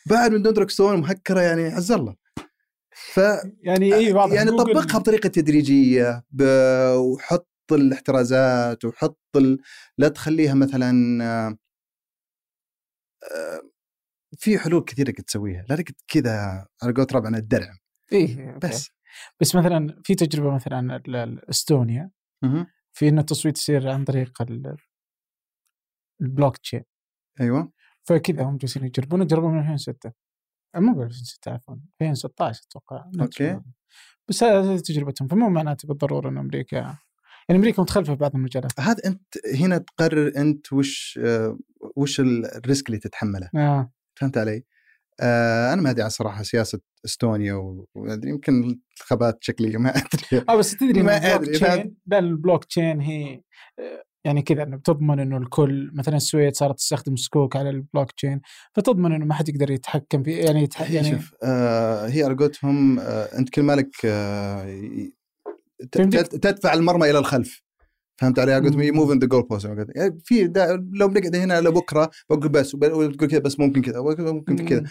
بعد من دون دركسون مهكرة يعني عز الله. ف يعني اي واضح. يعني طبقها بطريقة تدريجية ب... وحط الاحترازات وحط ال... لا تخليها مثلا آه، آه، في حلول كثيرة قد تسويها لا تقعد كذا على قولة ربعنا الدرع. إيه بس. بس مثلا في تجربة مثلا استونيا. في ان التصويت يصير عن طريق ال- البلوك تشين. أيوه. فكذا هم جالسين يجربون جربوا من 2006 أه، مو ب 2006 عفوا. 2016 أتوقع. أوكي. بس هذه تجربتهم. فمو معناته بالضرورة إن أمريكا يعني أمريكا متخلفة في بعض المجالات. هذا أنت هنا تقرر أنت وش آه، وش ال risk اللي تتحمله. آه. فهمت علي؟ آه أنا ما أدري عن صراحة سياسة إستونيا وأدري يمكن انتخابات شكلية ما (laughs) أدري آه بس تدري ما ان ال block؟ chain لا البلوك تشين هي آه، يعني كذا إنه بتضمن إنه الكل مثلا السويد صارت تستخدم سكوك على البلوك تشين فتضمن إنه ما حد يقدر يتحكم في يعني يتح... يعني شوف آه هي على قولتهم آه أنت كل مالك آه تدفع المرمى إلى الخلف فهمت علي؟ قلت مم. moving the goalpost يعني في لو بنقعد هنا لبكرة بقول بس وتقول كذا بس ممكن كذا ممكن كذا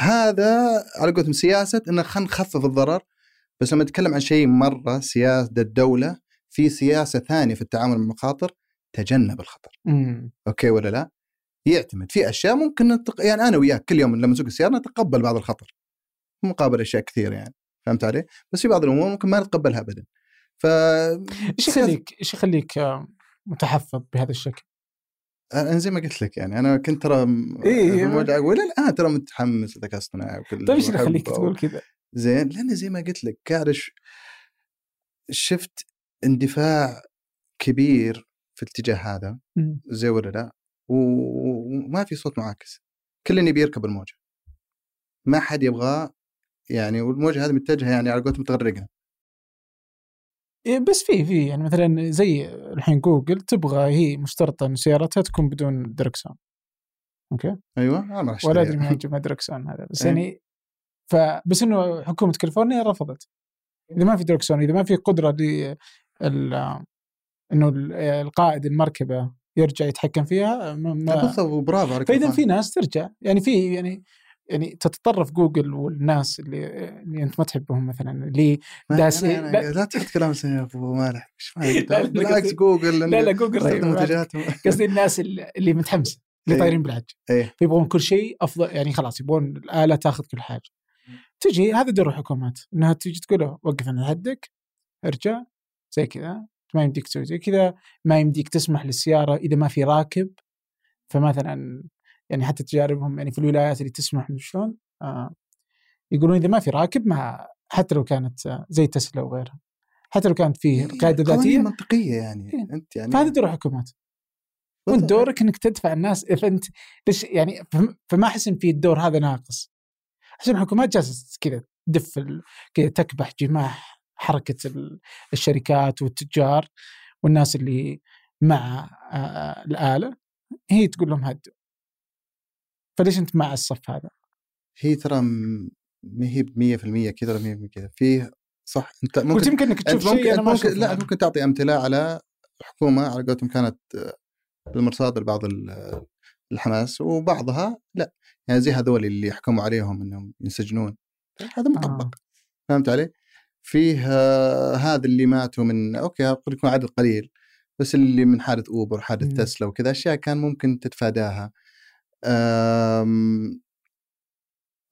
هذا على قولتهم سياسة انه خلينا نخفف الضرر بس لما نتكلم عن شيء مرة سياسة الدولة في سياسة ثانية في التعامل مع المخاطر تجنب الخطر مم. أوكي ولا لا؟ يعتمد في أشياء ممكن نتق... يعني أنا وياك كل يوم لما نسوق السيارة نتقبل بعض الخطر مقابل أشياء كثير يعني فهمت علي؟ بس في بعض الأمور ممكن ما نتقبلها ابدا ف إيش يخليك إيش يخليك آه، متحفظ بهذا الشكل؟ أنا زي ما قلت لك يعني أنا كنت ترى إيه، ولا الآن ترى متحمس للذكاء الاصطناعي وكل طيب إيش اللي يخليك. تقول كذا؟ زين لأن زي ما قلت لك أش- شفت اندفاع كبير في الاتجاه هذا. زي ولا لا وما في صوت معاكس كل يبي يركب الموجة ما حد يبغى يعني والموجة هذه متجهة يعني على قولتهم تغرقنا إيه، بس في في يعني مثلا زي الحين جوجل تبغى هي مشترطة إن سيارتها تكون بدون دركسون أوكي أيوه أنا ما ولا أدري. مين يجيب دركسون هذا بس إيه. يعني ف بس إنه حكومة كاليفورنيا رفضت إذا ما في دركسون إذا ما في قدرة ل إنه ال- القائد المركبة يرجع يتحكم فيها ما- بالضبط برافو عليك فإذا. في ناس ترجع يعني في يعني يعني تتطرف جوجل والناس اللي اللي أنت ما تحبهم مثلا اللي داس- أنا- أنا- (laughs) لا. لا تحط كلام زي أبو مالح بالعكس قصدي- جوجل لا لا جوجل طيب منتجاتهم. قصدي الناس اللي متحمسة اللي إيه. طايرين بالعج إيه. فيبغون كل شيء أفضل يعني خلاص يبغون الآلة تاخذ كل حاجة. تجي هذا دور الحكومات إنها تجي تقول وقف عند حدك ارجع زي كذا. ما يمديك تسوي زي كذا ما يمديك تسمح للسيارة إذا ما في راكب. فمثلا يعني حتى تجاربهم يعني في الولايات اللي تسمح شلون آه يقولون إذا ما في راكب ما حتى لو كانت آه، زي تسلا وغيرها حتى لو كانت فيه قاعدة قوانين ذاتيه منطقية يعني إيه. أنت يعني فهذا دور الحكومات وأنت. دورك إنك تدفع الناس فانت ليش يعني فم- فما أحس إن في الدور هذا ناقص عشان الحكومات جالسة كذا تدف كذا تكبح جماح حركة ال- الشركات والتجار والناس اللي مع آه، الآلة هي تقول لهم هدوا فليش أنت مع الصف هذا؟ هي ترى ما هي ب 100% كذا ولا 100% كذا فيه صح أنت قلت ممكن يمكن إنك تشوف ممكن, شيء أنا أنت ما ممكن لا ممكن تعطي أمثلة على حكومة على قولتهم كانت آه، بالمرصاد لبعض ال- الحماس وبعضها لا يعني زي هذول اللي حكموا عليهم إنهم ينسجنون هذا مطبق آه. فهمت علي؟ فيه آه، هذا اللي ماتوا من أوكي قد يكون عدد قليل بس اللي من حادث أوبر حادث. تسلا وكذا أشياء كان ممكن تتفاداها آم،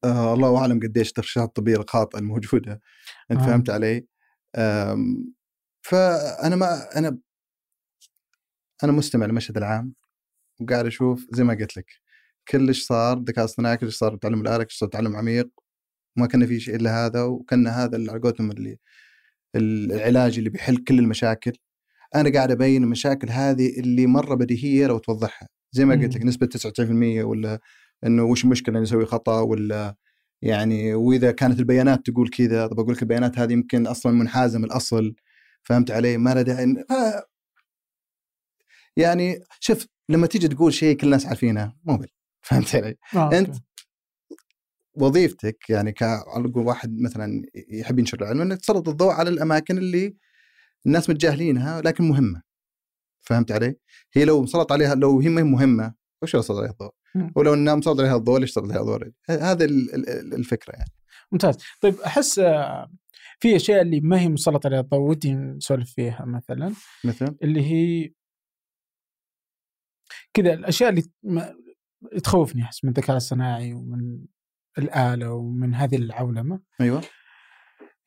آه الله أعلم قديش الترشيحات الطبيه الخاطئه الموجودة (laughs) أنت آه. فهمت علي؟ آم، فأنا ما أنا أنا مستمع للمشهد العام وقاعد أشوف زي ما قلت لك كلش صار ذكاء اصطناعي كلش صار تعلم الآلة كلش صار تعلم عميق وما كان في شيء إلا هذا وكان هذا اللي على قولتهم اللي العلاج اللي بيحل كل المشاكل أنا قاعد أبين المشاكل هذه اللي مرة بديهية لو توضحها زي ما قلت لك. نسبة 99% ولا إنه وش المشكلة نسوي خطأ ولا يعني وإذا كانت البيانات تقول كذا طب أقول لك البيانات هذه يمكن أصلا منحازة من الأصل فهمت علي ما له داعي. يعني شوف لما تيجي تقول شيء كل الناس عارفينه مو فهمت علي؟ آه، أنت أوكي. وظيفتك يعني ك على قول واحد مثلا يحب ينشر العلم انك تسلط الضوء على الأماكن اللي الناس متجاهلينها لكن مهمة فهمت علي؟ هي لو سلط عليها لو هي ما هي مهمة وش سلط عليها الضوء؟ ولو إنها مسلط عليها الضوء ليش سلط عليها الضوء؟ هذا ال- ال- الفكرة يعني. ممتاز. طيب أحس آه، في أشياء اللي ما هي مسلط عليها الضوء ودي نسولف فيها مثلا. مثلا؟ اللي هي كذا الأشياء اللي ما- تخوفني أحس من الذكاء الصناعي ومن الآلة ومن هذه العولمة. أيوه.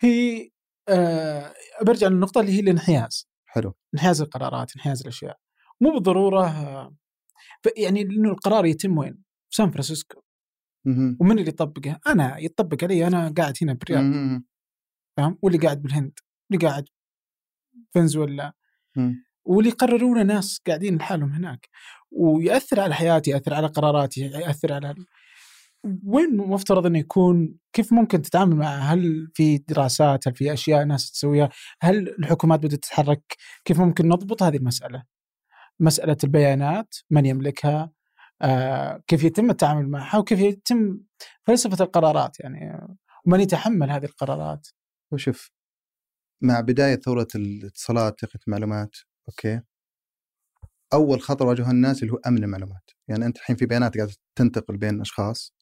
هي آه برجع للنقطة اللي هي الانحياز. حلو انحياز القرارات انحياز الأشياء مو بالضرورة يعني انه القرار يتم وين؟ في سان فرانسيسكو. ومن اللي يطبقه؟ أنا يطبق علي أنا قاعد هنا بالرياض. فاهم؟ واللي قاعد بالهند واللي قاعد فنزويلا. واللي يقررونه ناس قاعدين لحالهم هناك ويأثر على حياتي يأثر على قراراتي يأثر على وين مفترض إنه يكون؟ كيف ممكن تتعامل معه؟ هل في دراسات؟ هل في أشياء ناس تسويها؟ هل الحكومات بدأت تتحرك؟ كيف ممكن نضبط هذه المسألة؟ مسألة البيانات من يملكها؟ آه كيف يتم التعامل معها؟ وكيف يتم فلسفة القرارات يعني؟ ومن يتحمل هذه القرارات؟ وشوف مع بداية ثورة الاتصالات تقنية المعلومات أوكي؟ أول خطر واجهه الناس اللي هو أمن المعلومات. يعني أنت الحين في بيانات قاعدة تنتقل بين أشخاص.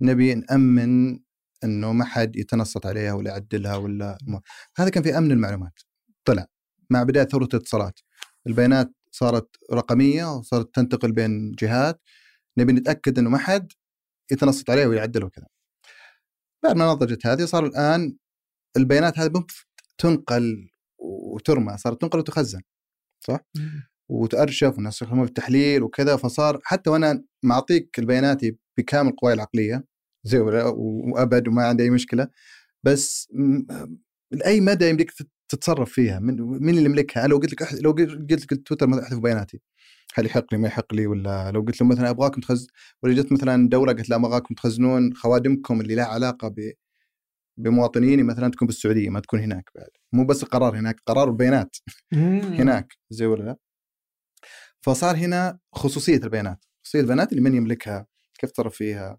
نبي نأمن إنه ما حد يتنصت عليها ولا يعدلها ولا هذا كان في أمن المعلومات. طلع مع بداية ثورة الاتصالات. البيانات صارت رقمية وصارت تنتقل بين جهات. نبي نتأكد إنه ما حد يتنصت عليه ويعدل وكذا. بعد ما نضجت هذه صار الآن البيانات هذه تنقل وترمى صارت تنقل وتخزن. صح؟ وتأرشف والناس يستخدموها في التحليل وكذا فصار حتى وأنا معطيك البيانات بكامل قواي العقلية زي وأبد وما عندي أي مشكلة. بس لاي مدى يمديك تتصرف فيها؟ من مين اللي يملكها؟ لو قلت لك لو قلت لك تويتر ما أحذف بياناتي. هل يحق لي؟ ما يحق لي؟ ولا لو قلت له مثلا أبغاكم تخز ولا جت مثلا دولة قالت لا أبغاكم تخزنون خوادمكم اللي لها علاقة ب بمواطنيني مثلا تكون بالسعودية ما تكون هناك بعد. مو بس القرار هناك قرار البيانات هناك زي ولا لا. فصار هنا خصوصية البيانات. خصوصية البيانات اللي من يملكها كيف تصرف فيها؟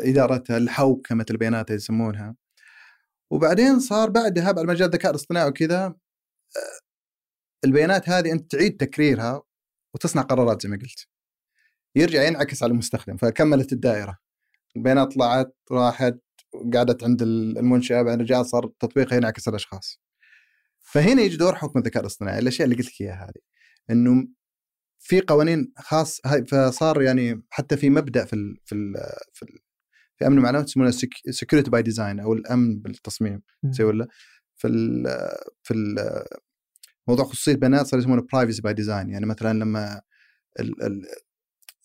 إدارتها الحوكمه البيانات يسمونها. وبعدين صار بعدها بعد ما جاء الذكاء الاصطناعي وكذا آه، البيانات هذه أنت تعيد تكريرها وتصنع قرارات زي ما قلت. يرجع ينعكس على المستخدم فكملت الدائرة. البيانات طلعت راحت قعدت عند المنشأة بعدين رجعت صار التطبيق ينعكس على الأشخاص. فهنا يجي دور حكم الذكاء الاصطناعي الأشياء اللي قلت لك إياها هذه. إنه في قوانين خاص فصار يعني حتى في مبدأ في ال في ال في, ال في أمن المعلومات يسمونه security by design أو الأمن بالتصميم زي ولا؟ في ال في ال موضوع خصوصية البيانات صار يسمونه privacy by design يعني مثلا لما ال ال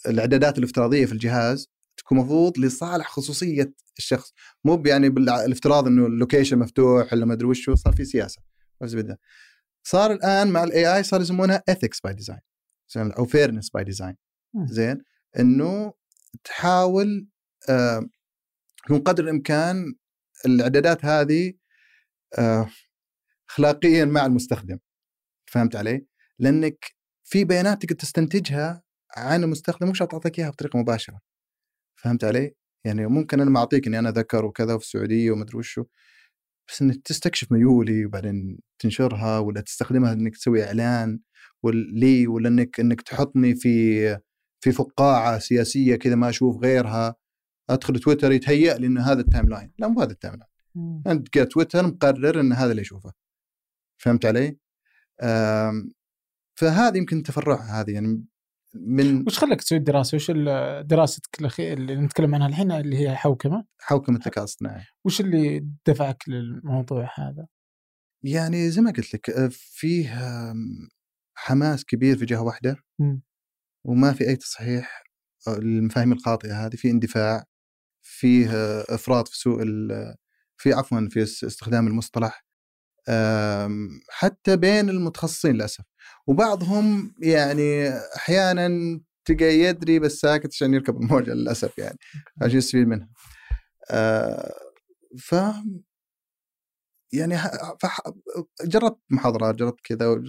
الإعدادات الافتراضية في الجهاز تكون مفروض لصالح خصوصية الشخص مو يعني بالافتراض إنه ال location مفتوح ولا ما أدري وش صار في سياسة. صار الآن مع ال AI صار يسمونها ethics by design أو fairness by design زين؟ إنه تحاول آه من قدر الإمكان الإعدادات هذه آه اخلاقيا مع المستخدم. فهمت علي؟ لأنك في بيانات تقدر تستنتجها عن المستخدم مش تعطيك إياها بطريقة مباشرة. فهمت علي؟ يعني ممكن أنا معطيك إني أنا ذكر وكذا في السعودية ومدري وشو بس إنك تستكشف ميولي وبعدين تنشرها ولا تستخدمها إنك تسوي إعلان. لي ولا إنك إنك تحطني في في فقاعة سياسية كذا ما أشوف غيرها أدخل تويتر يتهيأ لي إن هذا ال timeline لا مو هذا ال timeline انت تويتر مقرر إن هذا اللي أشوفه فهمت علي؟ فهذه يمكن تفرعها هذه يعني من وش خلاك تسوي الدراسة؟ وش دراستك اللي نتكلم عنها الحين اللي هي حوكمة؟ حوكمة الذكاء الاصطناعي وش اللي دفعك للموضوع هذا؟ يعني زي ما قلت لك آه، فيه حماس كبير في جهة واحدة م. وما في أي تصحيح آه، للمفاهيم الخاطئة هذه في اندفاع فيه إفراط في سوء في عفوا في استخدام المصطلح حتى بين المتخصصين للأسف وبعضهم يعني أحيانا تلقى يدري بس ساكت عشان يركب الموجة للأسف يعني عشان يستفيد منها. آه، ف يعني جربت محاضرات جربت كذا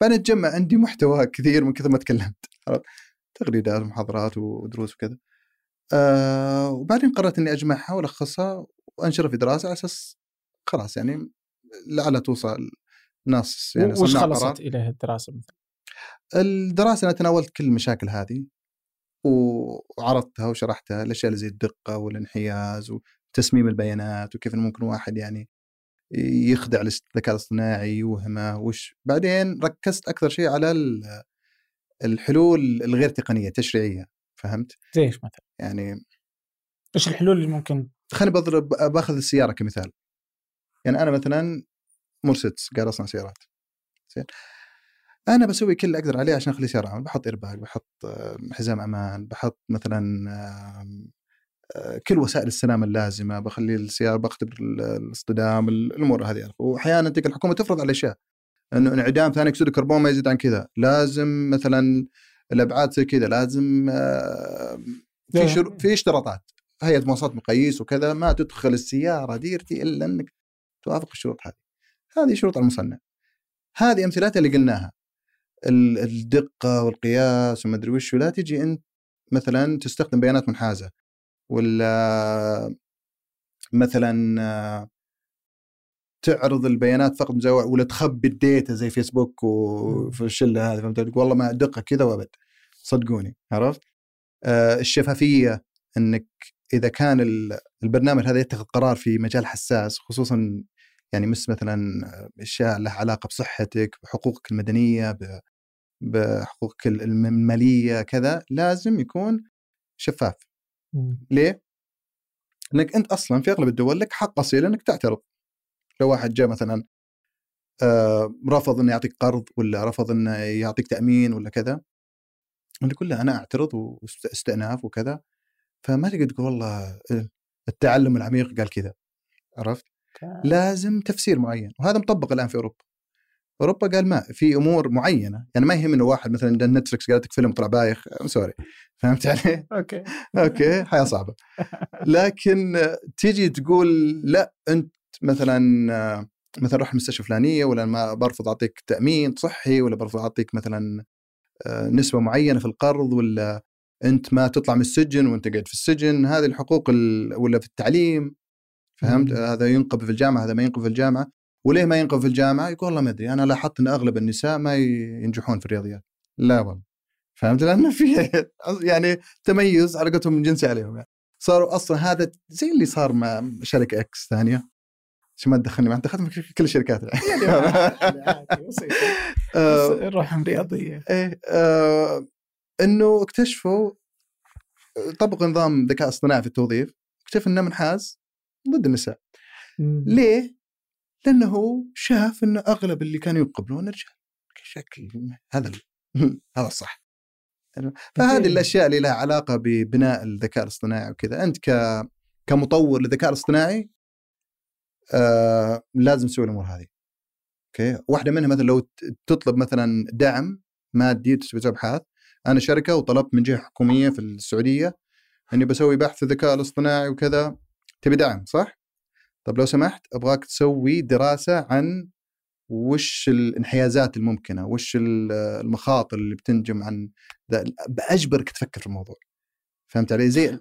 فأنا عندي محتوى كثير من كثر ما تكلمت تغريدات ومحاضرات ودروس وكذا. آه وبعدين قررت إني أجمعها وألخصها وأنشرها في دراسة على أساس خلاص يعني لعلها توصل ناس يعني وش خلصت اليه الدراسة مثلا؟ الدراسة أنا تناولت كل المشاكل هذه وعرضتها وشرحتها الاشياء اللي زي الدقة والانحياز وتسميم البيانات وكيف ممكن واحد يعني يخدع الذكاء الاصطناعي يوهمه وش؟ بعدين ركزت أكثر شيء على الحلول الغير تقنية التشريعيه فهمت؟ زي إيش مثلا؟ يعني إيش الحلول اللي ممكن خليني بضرب بأخذ السيارة كمثال. يعني أنا مثلا مرسيدس قاعد أصنع سيارات. زين؟ أنا بسوي كل اللي أقدر عليه عشان أخلي سيارة عمل بحط إيرباك بحط حزام أمان بحط مثلا آه، كل وسائل السلامه اللازمة بخلي السيارة بختبر الاصطدام الأمور هذه وأحيانا تلقى الحكومة تفرض على أشياء إنه انعدام ثاني أكسيد الكربون ما يزيد عن كذا. لازم مثلا الأبعاد زي كذا لازم آه، في شر... في اشتراطات. هيئة مواصفات مقاييس وكذا ما تدخل السيارة ديرتي إلا إنك توافق الشروط هذه. هذه شروط المصنع. هذه امثلتها اللي قلناها. الدقة والقياس وما أدري وش لا تجي أنت مثلا تستخدم بيانات منحازة. ولا مثلا تعرض البيانات فقط مزوع ولا تخبي الديتا زي فيسبوك وفي الشلة هذه فهمت والله ما دقه كذا وأبد صدقوني عرفت؟ آه الشفافية إنك إذا كان البرنامج هذا يتخذ قرار في مجال حساس خصوصا يعني مس مثلا أشياء لها علاقة بصحتك بحقوقك المدنية بحقوقك المالية كذا لازم يكون شفاف. ليه؟ إنك أنت أصلا في أغلب الدول لك حق أصيل إنك تعترض. لو واحد جاء مثلا آه رفض إنه يعطيك قرض ولا رفض إنه يعطيك تأمين ولا كذا انت تقول له أنا أعترض واستئناف وكذا فما تقدر تقول والله التعلم العميق قال كذا عرفت؟ لازم تفسير معين وهذا مطبق الآن في أوروبا أوروبا قال ما في أمور معينة. يعني ما يهم انه واحد مثلا Netflix قالت لك فيلم طلع بايخ sorry فهمت علي؟ Okay. Okay حياة صعبة. (laughs) لكن تيجي تقول لا أنت مثلا مثلا روح المستشفى الفلانيه ولا ما برفض أعطيك تأمين صحي ولا برفض أعطيك مثلا آه، نسبة معينة في القرض ولا أنت ما تطلع من السجن وأنت قاعد في السجن. هذه الحقوق ولا في التعليم. فهمت؟ هذا ينقب في الجامعة هذا ما ينقب في الجامعة. وليه ما ينقب في الجامعة؟ يقول والله ما أدري أنا لاحظت إن أغلب النساء ما ينجحون في الرياضيات. لا والله. فهمت؟ لأن في يعني تميز علاقتهم جنسي عليهم يعني. صاروا أصلا هذا زي اللي صار مع شركة إكس ثانية. عشان ما تدخلني معك دخلت كل الشركات يعني. (laughs) بسيطة. آه، روح رياضية. إيه آه، إنه اكتشفوا طبقوا نظام ذكاء اصطناعي في التوظيف اكتشف إنه منحاز ضد النساء. ليه؟ لأنه شاف انه أغلب اللي كانوا يقبلون رجال شكل هذا (laughs) هذا الصح. فهذه الأشياء اللي لها علاقة ببناء الذكاء الاصطناعي وكذا. أنت ك كمطور للذكاء الاصطناعي آه لازم تسوي الأمور هذه. أوكي؟ واحدة منها مثلا لو تطلب مثلا دعم مادي تسوي ابحاث أنا شركة وطلبت من جهة حكومية في السعودية إني بسوي بحث الذكاء الاصطناعي وكذا. تبي دعم صح؟ طب لو سمحت أبغاك تسوي دراسة عن وش الانحيازات الممكنة، وش المخاطر اللي بتنجم عن بأجبرك تفكر في الموضوع. فهمت علي؟ زي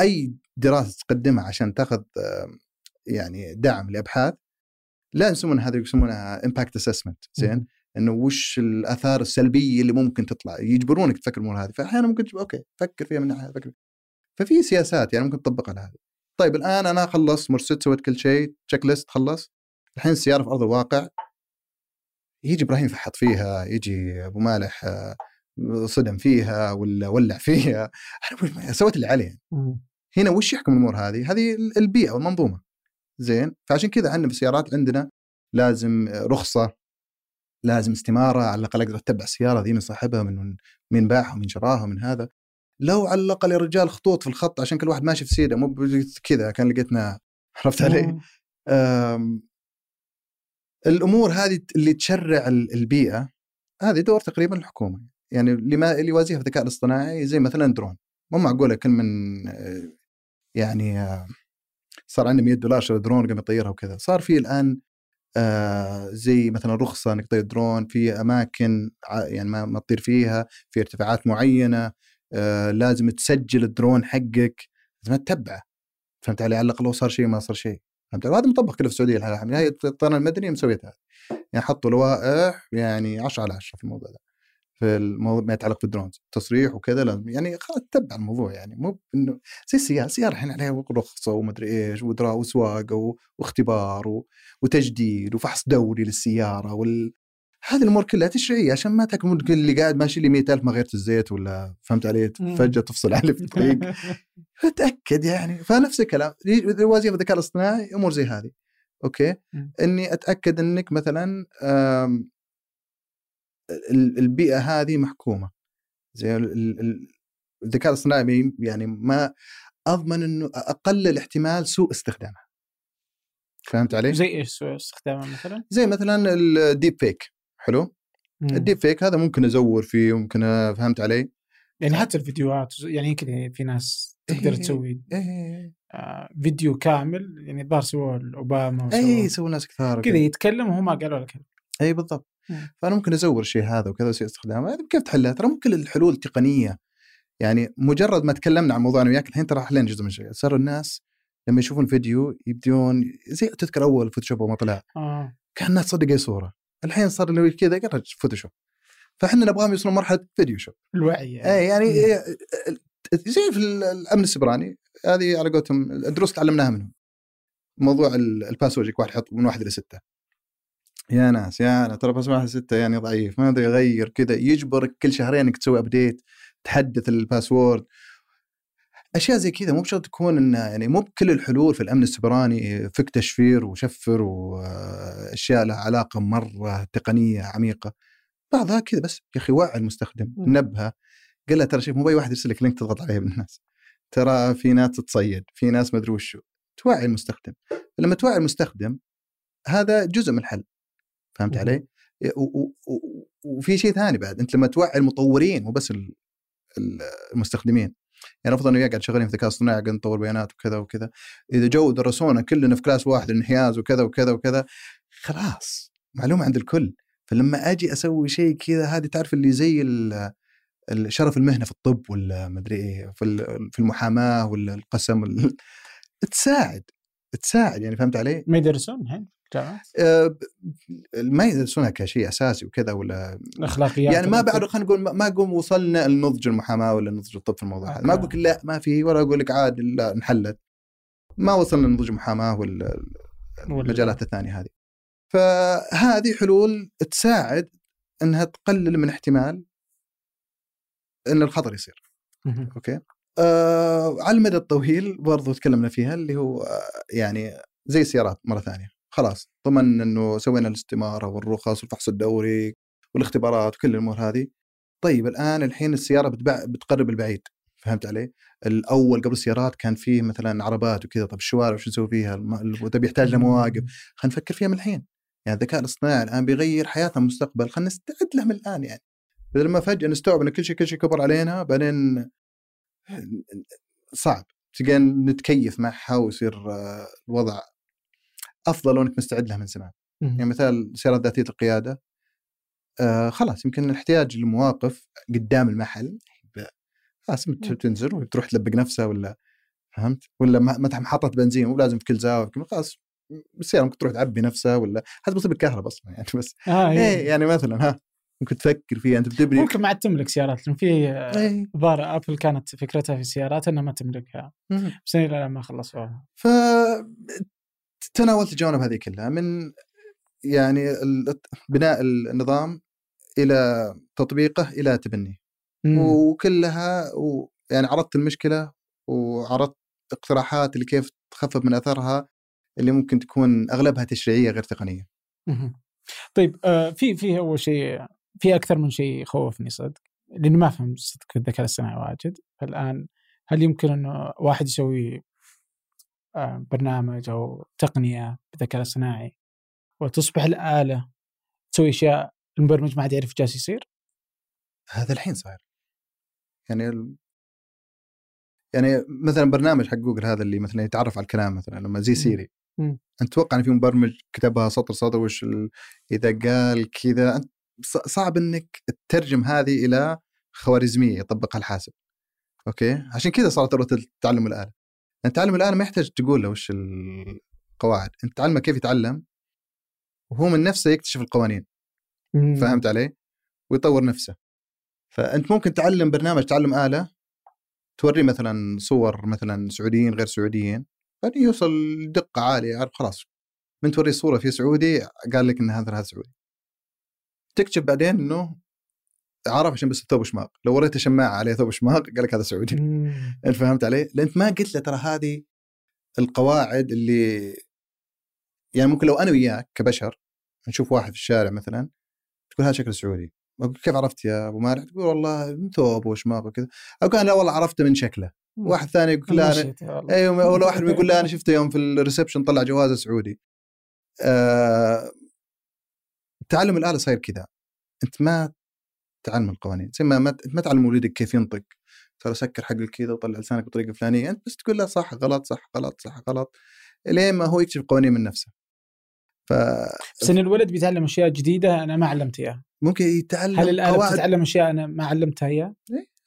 أي دراسة تقدمها عشان تاخذ يعني دعم لأبحاث لا يسمونها هذا يسمونها impact assessment زين؟ إنه وش الآثار السلبية اللي ممكن تطلع يجبرونك تفكر الأمور هذه. فاحيانا ممكن تجب okay فكر فيها من ناحية فكر ففي سياسات يعني ممكن تطبق على هذه طيب الآن أنا خلصت مرسيت سويت كل شيء checklist خلص. الحين السياره في أرض الواقع. يجي إبراهيم فحط فيها يجي أبو مالح آه، صدم فيها ولا ولع فيها. (laughs) أنا سويت اللي عليه. هنا وش يحكم الأمور هذه؟ هذه البيئة والمنظومة. زين؟ فعشان كذا عندنا في السيارات عندنا لازم رخصة لازم استمارة على الأقل أقدر أتبع السيارة ذي من صاحبها من مين باعها ومن شراها ومن هذا. لو على الأقل يا رجال خطوط في الخط عشان كل واحد ماشي في سيده مو كذا كان لقيتنا (laughs) عرفت علي؟ الأمور هذه اللي تشرع البيئة هذه دور تقريبا الحكومة. يعني اللي ما اللي يوازيها في الذكاء الاصطناعي زي مثلا درون. مو معقولة كل من يعني صار عندنا 100 دولار شري درون قام يطيرها وكذا. صار في الآن آه زي مثلا رخصة إنك تطير درون في أماكن يعني ما, ما تطير فيها في ارتفاعات معينة. آه لازم تسجل الدرون حقك. لازم تتبعه. فهمت علي؟ على الأقل لو صار شيء ما صار شيء. فهمت وهذا مطبق كله في السعودية هي الطيران المدني مسويتها. يعني حطوا لوائح يعني 10 على 10 في الموضوع ده. في الموضوع ما يتعلق بالدرونز. تصريح وكذا لازم. يعني تتبع الموضوع يعني. مو إنه زي السيارة. السيارة الحين عليها رخصة ومدري إيش وسواقة واختبار وتجديد وفحص دوري للسيارة وال هذه الأمور كلها تشريعية عشان ما تكون اللي قاعد ماشي لي 100000 ما غيرت الزيت ولا فهمت علي؟ فجأة تفصل عليه في الطريق. (laughs) فتاكد يعني. فنفس الكلام. وظيفه الذكاء الاصطناعي أمور زي هذه. Okay؟ إني أتأكد إنك مثلا البيئة هذه محكومة. زي الذكاء الاصطناعي يعني ما أضمن إنه اقلل احتمال سوء استخدامه فهمت علي؟ زي إيش سوء استخدامه مثلا؟ زي مثلا ال deepfake حلو؟ مم. ال deepfake هذا ممكن ازور فيه ممكن فهمت علي؟ يعني حتى الفيديوهات يعني كذا في ناس تقدر إيه تسوي إيه آه فيديو كامل يعني الظاهر سووه اوباما اي سووا ناس كثار كذا يتكلم وهو ما قالوا لك اي بالضبط. فأنا ممكن ازور الشيء هذا وكذا وسيء استخدامه. كيف تحلها؟ ترى ممكن الحلول تقنيه يعني مجرد ما تكلمنا عن موضوع أنا وياك الحين ترى حلينا جزء من الشيء صاروا الناس لما يشوفون فيديو يبدون زي تذكر أول Photoshop ما طلع. كأن الناس تصدق اي صوره الحين صار اللي كذا قرج Photoshop فإحنا نبغاهم يوصلون مرحلة video shop الوعي يعني. اي يعني. إيه، زي في الأمن السيبراني هذه على قولتهم الدروس تعلمناها منهم. موضوع ال- ال password يجيك واحد يحط من واحد إلى ستة. يا ناس يا أنا ترى بس واحد ستة يعني ضعيف ما أدري يغير كذا يجبرك كل شهرين إنك تسوي update تحدث الباسورد أشياء زي كذا مو بشرط تكون إنه يعني مو بكل الحلول في الأمن السيبراني فك تشفير وشفر واشياء لها علاقة مرة تقنية عميقة. بعضها كذا بس يا أخي وعي المستخدم. نبهة. قال له ترى شوف مو بأي واحد يرسل لك link تضغط عليه من الناس. ترى في ناس تتصيد في ناس مدري وشو. توعي المستخدم. لما توعي المستخدم هذا جزء من الحل. فهمت. علي؟ و- وفي شيء ثاني بعد. أنت لما توعي المطورين مو بس ال- ال- المستخدمين يعني أفضل وياك قاعد شغالين في الذكاء الاصطناعي قاعد نطور بيانات وكذا وكذا. إذا جو درسونا كلنا في class واحد الانحياز وكذا وكذا وكذا خلاص معلومة عند الكل. فلما أجي أسوي شيء كذا هذه تعرف اللي زي شرف المهنة في الطب ولا مدري إيه في ال- في المحاماة ولا القسم تساعد تساعد يعني فهمت علي؟ ما يدرسون الحين ب- ما يدرسونها كشيء أساسي وكذا ولا؟ الأخلاقيات يعني ما بعد خلينا نقول ما- أقوم وصلنا لنضج المحاماة ولا نضج الطب في الموضوع هذا. ما. أقول لك لا ما في ولا أقول لك عاد لا انحلت. ما وصلنا لنضج المحاماه ولا المجالات الثانية هذه. فهذه حلول تساعد إنها تقلل من احتمال إن الخطر يصير. أوكي؟ آه على المدى الطويل برضو تكلمنا فيها اللي هو آه يعني زي السيارات مرة ثانية. خلاص ضمن إنه سوينا الاستمارة والرخص والفحص الدوري والاختبارات وكل الأمور هذه. طيب الآن الحين السيارة بتبع بتقرب البعيد فهمت علي؟ الأول قبل السيارات كان فيه مثلا عربات وكذا طب الشوارع وش نسوي فيها؟ طب يحتاج لها مواقف. خلينا نفكر فيها من الحين. يعني الذكاء الاصطناعي الآن بيغير حياتنا المستقبل. خلينا نستعد له من الآن يعني. بدل ما فجأة نستوعب إن كل شيء كل شيء كبر علينا بعدين صعب. تلقى نتكيف معها ويصير آه، الوضع أفضل وأنك مستعد له من زمان. يعني مثال سيارات ذاتية القيادة آه خلاص يمكن الاحتياج لمواقف قدام المحل خلاص. بتنزل وتروح تلبق نفسها ولا فهمت ولا م- متى محطه بنزين مو لازم في كل زاوية خلاص السيارة ممكن تروح تعبي نفسها ولا هذا بسبب الكهرباء أصلا يعني (laughs) بس آه إيه إيه. يعني مثلا ها ممكن تفكر فيها أنت بتبني ممكن ما عاد تملك سيارات لأن في ظاهر ابل كانت فكرتها في السيارات إنها ما تملكها. بس إلى الآن ما خلصوها ف تناولت الجوانب هذه كلها من يعني بناء النظام إلى تطبيقه إلى تبنيه مم. وكلها و يعني عرضت المشكلة وعرضت اقتراحات اللي كيف تخفف من أثرها اللي ممكن تكون أغلبها تشريعية غير تقنية. مهم. طيب آه، في في اول شيء في أكثر من شيء يخوفني صدق لأني ما افهم صدق في الذكاء الاصطناعي واجد فالآن هل يمكن انه واحد يسوي برنامج أو تقنية بالذكاء الاصطناعي وتصبح الآلة تسوي أشياء المبرمج ما عاد يعرف جالس يصير؟ هذا الحين صاير. يعني ال... يعني مثلا برنامج حق جوجل هذا اللي مثلا يتعرف على الكلام مثلا لما زي Siri مم. انت تتوقع إن في مبرمج كتبها سطر سطر وش ال... إذا قال كذا أنت صعب إنك تترجم هذه إلى خوارزمية يطبقها الحاسب. Okay؟ عشان كذا صارت تعلم الآلة. أنت تعلم الاله ما يحتاج تقول له وش القواعد، أنت تعلمه كيف يتعلم وهو من نفسه يكتشف القوانين، مم. فهمت علي؟ ويطور نفسه. فأنت ممكن تعلم برنامج تعلم آلة توريه مثلا صور مثلا سعوديين غير سعوديين بعدين يوصل لدقة عالية يعرف خلاص من توريه صورة في سعودي قال لك إن هذا هذا سعودي. تكتشف بعدين إنه عرف عشان بس ثوب شماغ، لو وريته شماعة عليه ثوب شماغ قال لك هذا سعودي. إنت فهمت علي؟ لأن ما قلت له ترى هذه القواعد اللي يعني ممكن لو أنا وياك كبشر نشوف واحد في الشارع مثلا تقول هذا شكله سعودي أقول كيف عرفت يا أبو مالح؟ تقول والله من ثوبه وشماغه وكذا أو كان لا والله عرفته من شكله واحد ثاني يقول لا والله. أيوه (laughs) ولا واحد يقول لا أنا شفته يوم في الريسبشن طلع جوازه سعودي آه تعلم الآلة صاير كذا أنت ما تعلم القوانين زي ما ما تعلم وليدك كيف ينطق. ترى سكر حق كذا وطلع لسانك بطريقة فلانية أنت بس تقول له صح غلط صح غلط صح غلط لين ما هو يكتشف قوانين من نفسه. بس ان الولد بيتعلم أشياء جديدة أنا ما علمته إياها. فممكن يتعلم هل الآلة قواعد بتتعلم أشياء أنا ما علمتها إياها؟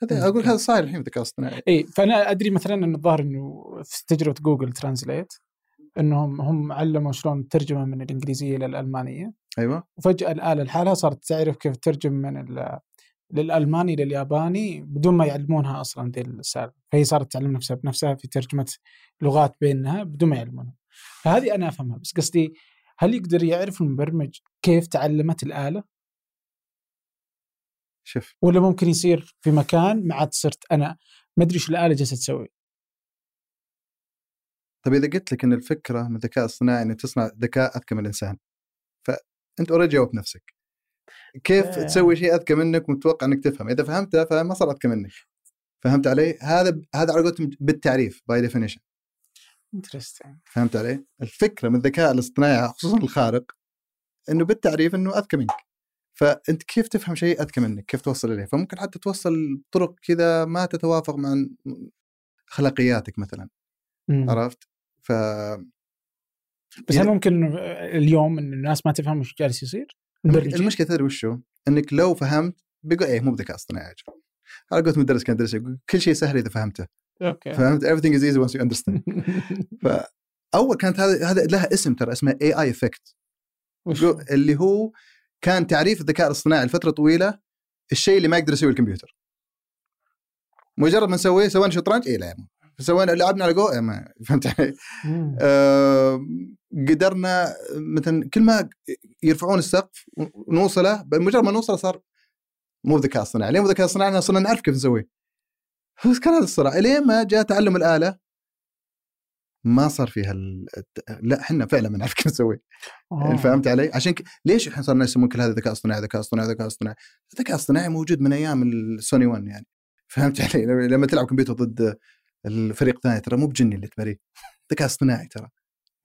هذا أقول هذا صاير الحين في الذكاء الاصطناعي. اي فأنا أدري مثلا إن الظاهر إنه في تجربة جوجل ترانزليت إنهم هم علموا شلون الترجمه من الإنجليزية إلى الألمانية. أيوه. وفجأة الآلة لحالها صارت تعرف كيف تترجم من ال- للألماني للياباني بدون ما يعلمونها أصلا ذي السالفة. فهي صارت تعلم نفسها بنفسها في ترجمة لغات بينها بدون ما يعلمونها. فهذه أنا أفهمها بس قصدي هل يقدر يعرف المبرمج كيف تعلمت الآلة؟ شوف. ولا ممكن يصير في مكان ما عاد صرت أنا ما أدري إيش الآلة جالسة تسوي. طيب إذا قلت لك إن الفكرة من الذكاء الاصطناعي انك تصنع ذكاء أذكى من الإنسان فأنت already جاوبت نفسك. كيف آه. تسوي شيء أذكى منك ومتوقع إنك تفهم؟ إذا فهمته فما صار أذكى منك. فهمت علي؟ هذا هذا على قولتهم بالتعريف by definition Interesting فهمت علي؟ الفكرة من الذكاء الاصطناعي خصوصا الخارق إنه بالتعريف إنه أذكى منك. فأنت كيف تفهم شيء أذكى منك؟ كيف توصل إليه؟ فممكن حتى توصل بطرق كذا ما تتوافق مع اخلاقياتك مثلا. عرفت؟ ف بس يعني- هل ممكن اليوم إن الناس ما تفهم وش جالس يصير؟ المشكلة تدري وشو؟ إنك لو فهمت بيقول إيه مو بذكاء اصطناعي. أجل. على قولة مدرس كان يدرس يقول كل شيء سهل إذا فهمته. Okay. فهمت؟ Everything is easy once you understand. (laughs) فاول كانت هذا هذا لها اسم ترى اسمه AI effect اللي هو كان تعريف الذكاء الاصطناعي لفترة طويلة الشيء اللي ما يقدر يسويه الكمبيوتر. مجرد ما نسويه سوينا شطرنج؟ اي لا سوينا لعبنا على جو ما فهمت علي؟ آه، قدرنا مثلا كل ما يرفعون السقف ونوصله بمجرد ما نوصله صار مو ذكاء اصطناعي، ليه مو ذكاء اصطناعي؟ صرنا نعرف كيف نسويه. بس كان هذا الصراع إلين ما جاء تعلم الآلة ما صار فيها ال... لا إحنا فعلا ما نعرف كيف نسويه آه. فهمت علي؟ عشان ك... ليش إحنا صرنا يسمون كل هذا ذكاء اصطناعي ذكاء اصطناعي ذكاء اصطناعي؟ الذكاء الاصطناعي موجود من أيام السوني 1 يعني فهمت علي؟ لما تلعب كمبيوتر ضد الفريق الثاني ترى مو بجني اللي تبريه ذكاء اصطناعي ترى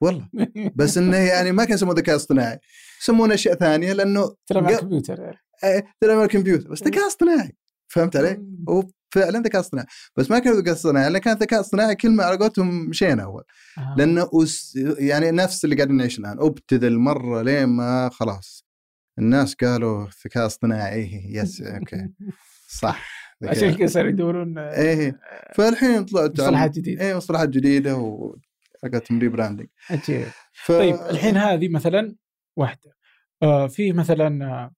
والله بس انه يعني ما كان يسمونه ذكاء اصطناعي يسمونه اشياء ثانية لأنه ترى مع الكمبيوتر إيه، تلعب على الكمبيوتر بس ذكاء اصطناعي فهمت علي؟ هو فعلا ذكاء اصطناعي بس ما كان ذكاء اصطناعي لأن كان ذكاء اصطناعي كلمه على قولتهم مشينا اول آه. لأنه أس... يعني نفس اللي قاعدين نعيش الان ابتذل مره لين ما خلاص الناس قالوا ذكاء اصطناعي yes okay صح. عشان كذا صاروا يدورون إيه فالحين طلعت مصطلحات جديدة. إيه مصطلحات جديدة وحقتهم rebranding عجيب ف... طيب الحين هذه مثلا واحدة. آه في مثلا آه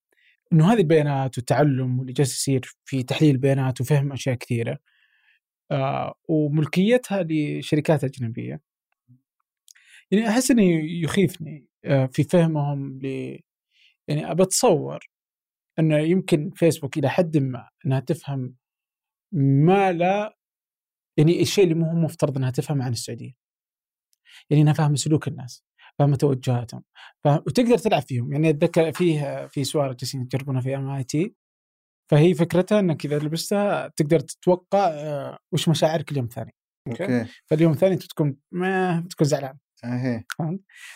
إنه هذه البيانات والتعلم واللي جالس يصير في تحليل البيانات وفهم أشياء كثيرة. آه وملكيتها لشركات أجنبية. يعني أحس إنه يخيفني آه في فهمهم ل يعني أبى أتصور انه يمكن فيسبوك إلى حد ما إنها تفهم ما لا يعني الشيء اللي مو مفترض إنها تفهم عن السعودية. يعني إنها فاهمة سلوك الناس، فاهمة توجهاتهم، فاهم وتقدر تلعب فيهم، يعني أتذكر فيه في إسوارة جالسين يجربونها في MIT فهي فكرتها إنك إذا لبستها تقدر تتوقع آه، وش مشاعرك اليوم الثاني. okay؟ فاليوم الثاني أنت بتكون ما بتكون زعلان. إيه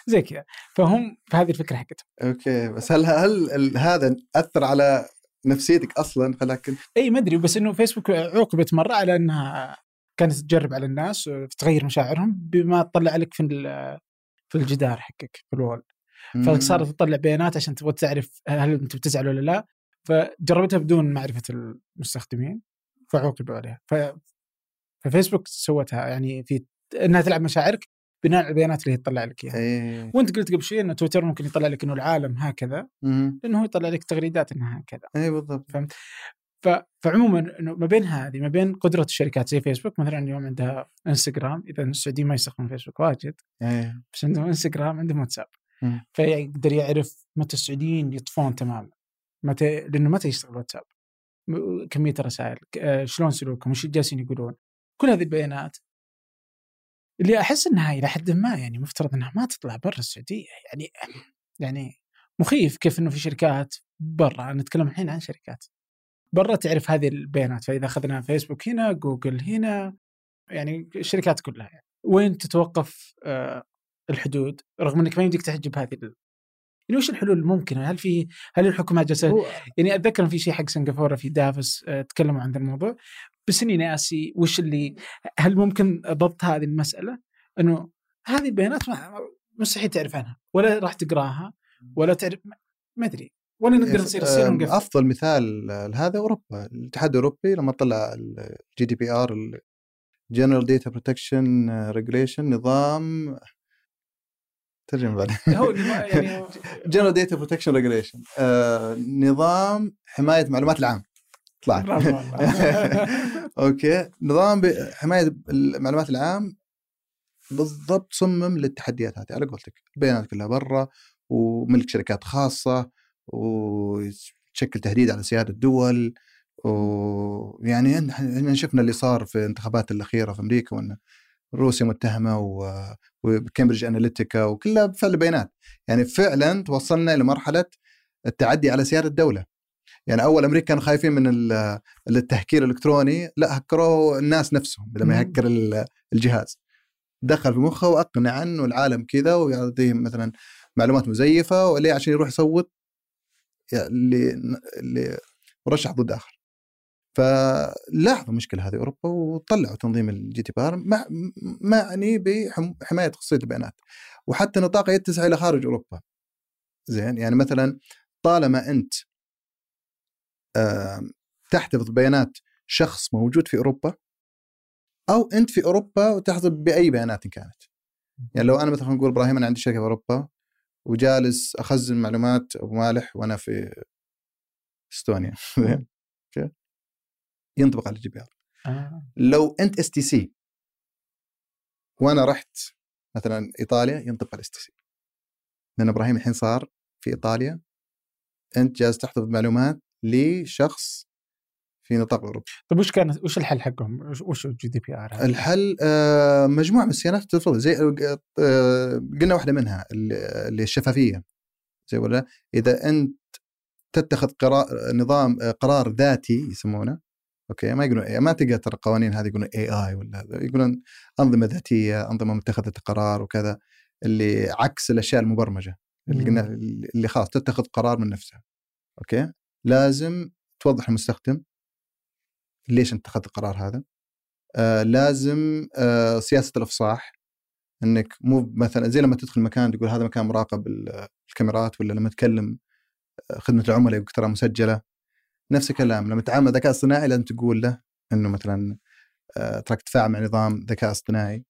زي كذا. فهم فهذه الفكرة حقتهم. okay. بس هل هل هذا أثر على نفسيتك أصلا؟ خلاك إي ما أدري. بس إنه فيسبوك عوقبت مرة على إنها كانت تجرب على الناس تغير مشاعرهم بما تطلع لك في في الجدار حقك في ال wall فصارت تطلع بيانات عشان تبغى تعرف هل أنت بتزعل ولا لا. فجربتها بدون معرفة المستخدمين فعوقبوا عليها. ف ففيسبوك سوتها يعني في إنها تلعب مشاعرك بناء على البيانات اللي هي تطلع لك إياها. إيه. وأنت قلت قبل شوي انه تويتر ممكن يطلع لك إنه العالم هكذا مم. لأنه هو يطلع لك تغريدات إنها هكذا. إيه بالضبط. ف... فعموما إنه ما بين هذه ما بين قدرة الشركات زي فيسبوك مثلا اليوم عندها انستغرام اذا السعوديين ما يستخدمون فيسبوك واجد إيه. بس عندهم انستغرام عندهم واتساب مم. فيقدر يعرف متى السعوديين يطفون تماما متى لأنه متى يشتغل واتساب كمية الرسائل آه، شلون سلوكهم وش جالسين يقولون. كل هذه البيانات اللي أحس إنها إلى حد ما يعني مفترض إنها ما تطلع برا السعودية يعني (clears throat) يعني مخيف كيف إنه في شركات برا نتكلم الحين عن شركات برا تعرف هذه البيانات فإذا أخذنا فيسبوك هنا جوجل هنا يعني الشركات كلها يعني. وين تتوقف آه الحدود رغم إنك ما يمديك تحجب هذه ال... يعني وش الحلول الممكنة؟ هل في هل الحكومات جالسة يعني أتذكر في شيء حق سنغافورة في دافوس آه، تكلموا عن ذا الموضوع بس إني ناسي وش اللي هل ممكن ضبط هذه المسألة؟ إنه هذه البيانات ما مستحيل تعرف عنها ولا راح تقراها ولا تعرف ما- أدري وين نقدر نصير الصين ونقفل أفضل مثال لهذا أوروبا الاتحاد الأوروبي لما طلع ال GDPR General Data Protection Regulation نظام ترجم بعدين. هو يعني General Data Protection Regulation نظام حماية المعلومات العام. طلع (laughs) برافو والله. (laughs) okay. نظام حماية المعلومات العام بالضبط صمم للتحديات هذه على قولتك. البيانات كلها برا وملك شركات خاصة وتشكل تهديد على سيادة الدول ويعني إحنا شفنا اللي صار في الانتخابات الأخيرة في أمريكا وإن روسيا متهمة و- وكامبريدج اناليتيكا وكلها بفعل بيانات. يعني فعلا توصلنا إلى مرحلة التعدي على سيادة الدولة. يعني أول أمريكا كانوا خايفين من ال- التهكير الإلكتروني لا هكروا الناس نفسهم لما. يهكر ال- الجهاز. دخل في مخه واقنع إنه العالم كذا ويعطيهم مثلا معلومات مزيفة وليه عشان يروح يصوت اللي اللي مرشح ضد آخر. فلاحظوا المشكلة هذه أوروبا وطلعوا تنظيم ال GDPR مع معني بحمايه خصوصيه البيانات. وحتى نطاقه يتسع إلى خارج أوروبا. زين يعني مثلا طالما أنت تحتفظ ببيانات شخص موجود في أوروبا أو أنت في أوروبا وتحتفظ بأي بيانات كانت. يعني لو أنا مثلا نقول إبراهيم أنا عندي شركة في أوروبا وجالس أخزن معلومات أبو مالح وأنا في إستونيا. (laughs) okay؟ ينطبق على ال GDPR. آه. لو أنت STC وأنا رحت مثلا إيطاليا ينطبق على STC. لأن إبراهيم الحين صار في إيطاليا أنت جالس تحتفظ بمعلومات لشخص في نطاق اوروبا طيب وش كان وش الحل حقهم؟ وش- ال GDPR؟ الحل آه، مجموعة من الصيانات تفضل زي آه، قلنا واحدة منها اللي الشفافية. زي ولا؟ إذا أنت تتخذ قرار نظام آه، قرار ذاتي يسمونه okay؟ ما يقولون ما تلقى ترى القوانين هذه يقولون AI ولا هذا يقولون أنظمة ذاتية أنظمة متخذة قرار وكذا اللي عكس الأشياء المبرمجة اللي قلنا اللي خلاص تتخذ قرار من نفسها okay؟ لازم توضح المستخدم ليش أنت اتخذت القرار هذا. آه لازم آه سياسة الإفصاح. إنك مو مثلا زي لما تدخل مكان تقول هذا مكان مراقب ال- الكاميرات ولا لما تكلم آه، خدمة العملاء يقول ترى مسجلة. نفس الكلام لما تتعامل ذكاء اصطناعي لازم تقول له إنه مثلا آه، تراك تتفاعل مع نظام ذكاء اصطناعي.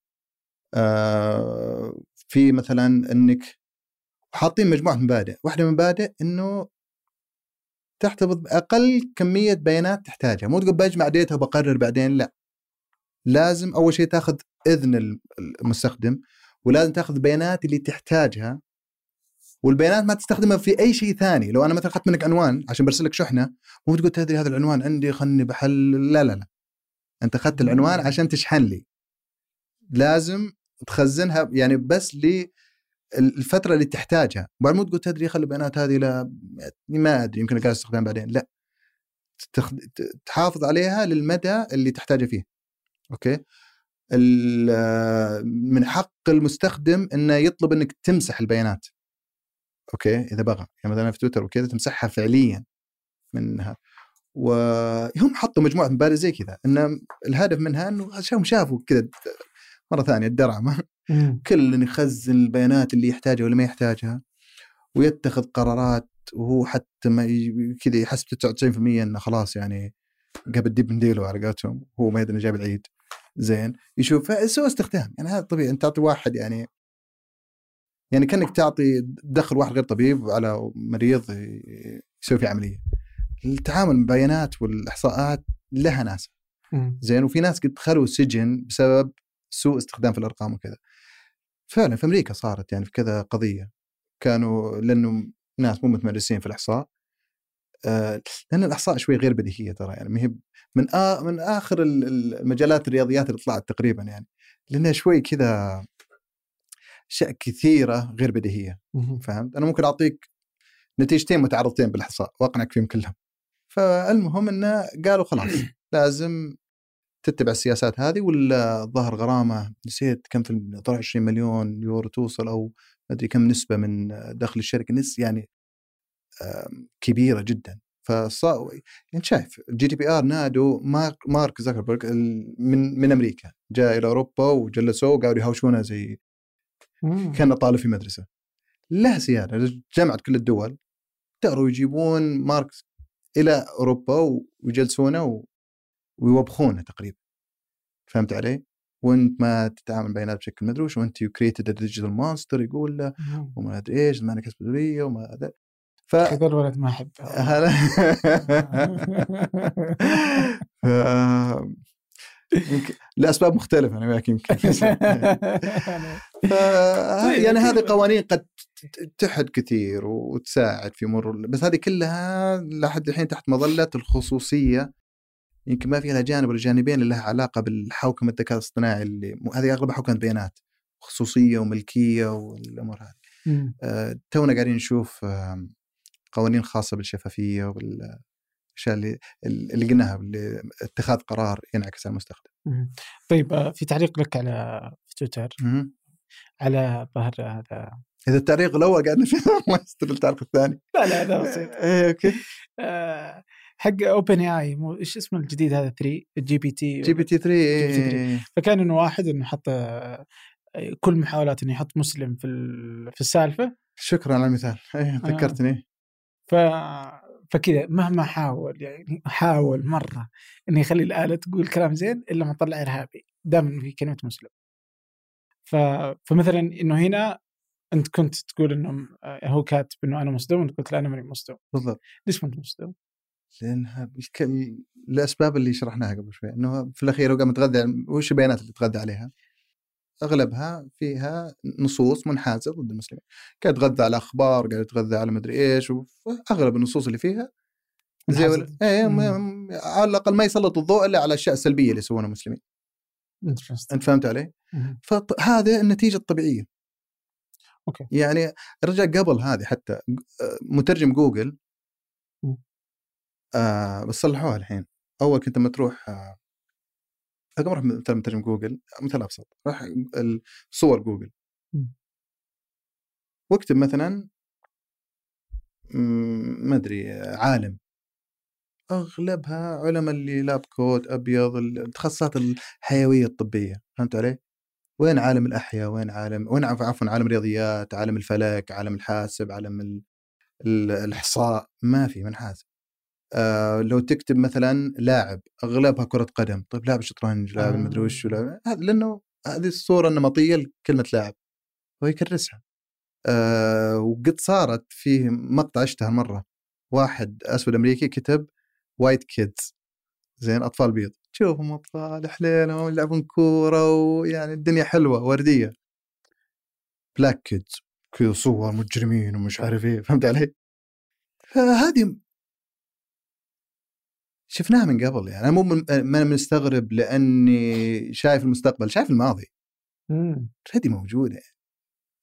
آه، في مثلا إنك حاطين مجموعة مبادئ. واحدة من المبادئ إنه تحتفظ بأقل كمية بيانات تحتاجها. مو تقول بجمع ديتا وبقرر بعدين لا. لازم أول شيء تاخذ إذن الم- المستخدم ولازم تاخذ البيانات اللي تحتاجها والبيانات ما تستخدمها في أي شيء ثاني. لو أنا مثلا أخذت منك عنوان عشان برسل لك شحنة مو تقول تدري هذا العنوان عندي خلني بحل لا لا لا. أنت أخذت العنوان عشان تشحن لي. لازم تخزنها يعني بس للفتره اللي تحتاجها. بعد مو تقول تدري خلي البيانات هذه لا ما أدري يمكن قاعد أستخدمها بعدين. لا. تخ... تحافظ عليها للمدى اللي تحتاجه فيه. okay؟ من حق المستخدم إنه يطلب إنك تمسح البيانات. okay؟ إذا بغى. يعني مثلا في تويتر وكذا تمسحها فعليا منها. وهم حطوا مجموعة مبادئ زي كذا. ان الهدف منها إنه شافوا كذا مرة ثانية الدرعمه. كل يخزن البيانات اللي يحتاجها ولا ما يحتاجها ويتخذ قرارات وهو حتى ما كذا يحسب 99% إنه خلاص يعني قبل ديب من ديله على قولتهم هو ما يدري إنه جايب العيد. زين. يشوف سوء استخدام. يعني هذا طبيعي أنت تعطي واحد يعني يعني كأنك تعطي دخل واحد غير طبيب على مريض يسوي فيه عملية. التعامل مع البيانات والإحصاءات لها ناس. زين. وفي ناس قد دخلوا سجن بسبب سوء استخدام في الأرقام وكذا فعلا في أمريكا صارت يعني في كذا قضية كانوا لأنه ناس مو متمرسين في الإحصاء آه، لأن الإحصاء شوي غير بديهية ترى يعني ما هي من آ من آخر ال- ال- المجالات الرياضيات اللي طلعت تقريبا يعني لانها شوي كذا أشياء كثيرة غير بديهية. فهمت؟ أنا ممكن أعطيك نتيجتين متعارضتين بالإحصاء وأقنعك فيهم كلهم. فالمهم إنه قالوا خلاص (coughs) لازم تتبع السياسات هذه ولا ظهر غرامة؟ نسيت كم في طلع 20 مليون يورو توصل أو ما أدري كم نسبة من دخل الشركة نس يعني آم، كبيرة جدا. فصار انت شايف ال GDPR نادوا مارك مارك زوكربيرج من من أمريكا جاء إلى أوروبا وجلسوه وقعدوا يهاوشونه زي. كان طالب في مدرسة. لها سياده جمعت كل الدول يقدروا يجيبون مارك إلى أوروبا ويجلسونه ويوبخونة تقريبا. فهمت علي؟ وأنت ما تتعامل بيانات بشكل مدري وش وأنت يو كريتد ديجيتال مونستر يقول له وما أدري إيش ما كسب مسؤوليه وما هذا ف هذا الولد ما هلا. ف- يمكن لأسباب مختلفة أنا وياك يمكن. (laughs) ف... (laughs) يعني هذه قوانين قد تحد كثير وتساعد في مرور بس هذه كلها لحد الحين تحت مظلة الخصوصية يمكن ما فيها جانب ولا جانبين اللي لها علاقة بالحوكمة الذكاء الاصطناعي اللي هذه أغلبها حوكمه بيانات خصوصية وملكية والأمور هذه مم. آه، تونا قاعدين نشوف آم، قوانين خاصة بالشفافية والاشياء اللي اللي قلناها اتخاذ قرار ينعكس على المستخدم. مم. طيب آه، في تعليق لك على في تويتر مهم. على ظهر هذا إذا التعليق الأول قاعدنا فيه (laughs) ما التعليق الثاني. لا لا هذا بسيط إيه okay آه، حق OpenAI مو إيش اسمه الجديد هذا 3 جي بي تي جي بي تي 3 GPT فكان إنه واحد إنه حط آه، كل محاولات إنه يحط مسلم في في السالفة. شكرا على المثال. إيه ذكرتني. ف فكذا مهما حاول يعني حاول مرة إنه يخلي الآلة تقول كلام زين إلا ما طلع إرهابي دام في كلمة مسلم. ف... فمثلا إنه هنا أنت كنت تقول إنه آه، هو كاتب إنه أنا مسلم وانت قلت لا أنا ماني مسلم بالضبط. ليش ما أنت مسلم؟ لأنها الك- الأسباب اللي شرحناها قبل شوي إنه في الأخير هو قام يتغذى وش البيانات اللي تغذى عليها؟ أغلبها فيها نصوص منحازة ضد المسلمين، قاعد يتغذى على أخبار، قاعد يتغذى على مدري إيش، وأغلب النصوص اللي فيها زي. ولا- إيه. م- على الأقل ما يسلط الضوء إلا على الاشياء السلبيه اللي يسوونها المسلمين،. أنت فهمت علي؟ مم. فهذا النتيجة الطبيعية. okay. يعني الرجال قبل هذه حتى مترجم جوجل. آه بس صلحوها الحين أول كنت لما تروح آه قبل أروح مثلا مترجم جوجل مثال أبسط راح صور جوجل. واكتب مثلا ما أدري عالم أغلبها علماء اللي lab coat أبيض التخصصات الحيوية الطبية فهمت علي؟ وين عالم الأحياء؟ وين عالم وين عف- عفوا عالم الرياضيات؟ عالم الفلك؟ عالم الحاسب؟ عالم ال- ال- الإحصاء؟ ما في من حاسب. آه لو تكتب مثلا لاعب أغلبها كرة قدم، طيب لاعب شطرنج، لاعب آه. المدري وش لاعب هذا لأنه هذه الصورة النمطية لكلمة لاعب. هو يكرسها. آه وقد صارت فيه مقطع اشتهر مرة. واحد أسود أمريكي كتب white kids زين أطفال بيض. تشوفهم أطفال حليلهم يلعبون كورة ويعني الدنيا حلوة وردية. black kids كذا صور مجرمين ومش عارف إيه. فهمت علي؟ فهذه شفناها من قبل يعني أنا مو من ما أنا مستغرب لأني شايف المستقبل شايف الماضي. هذه موجودة يعني.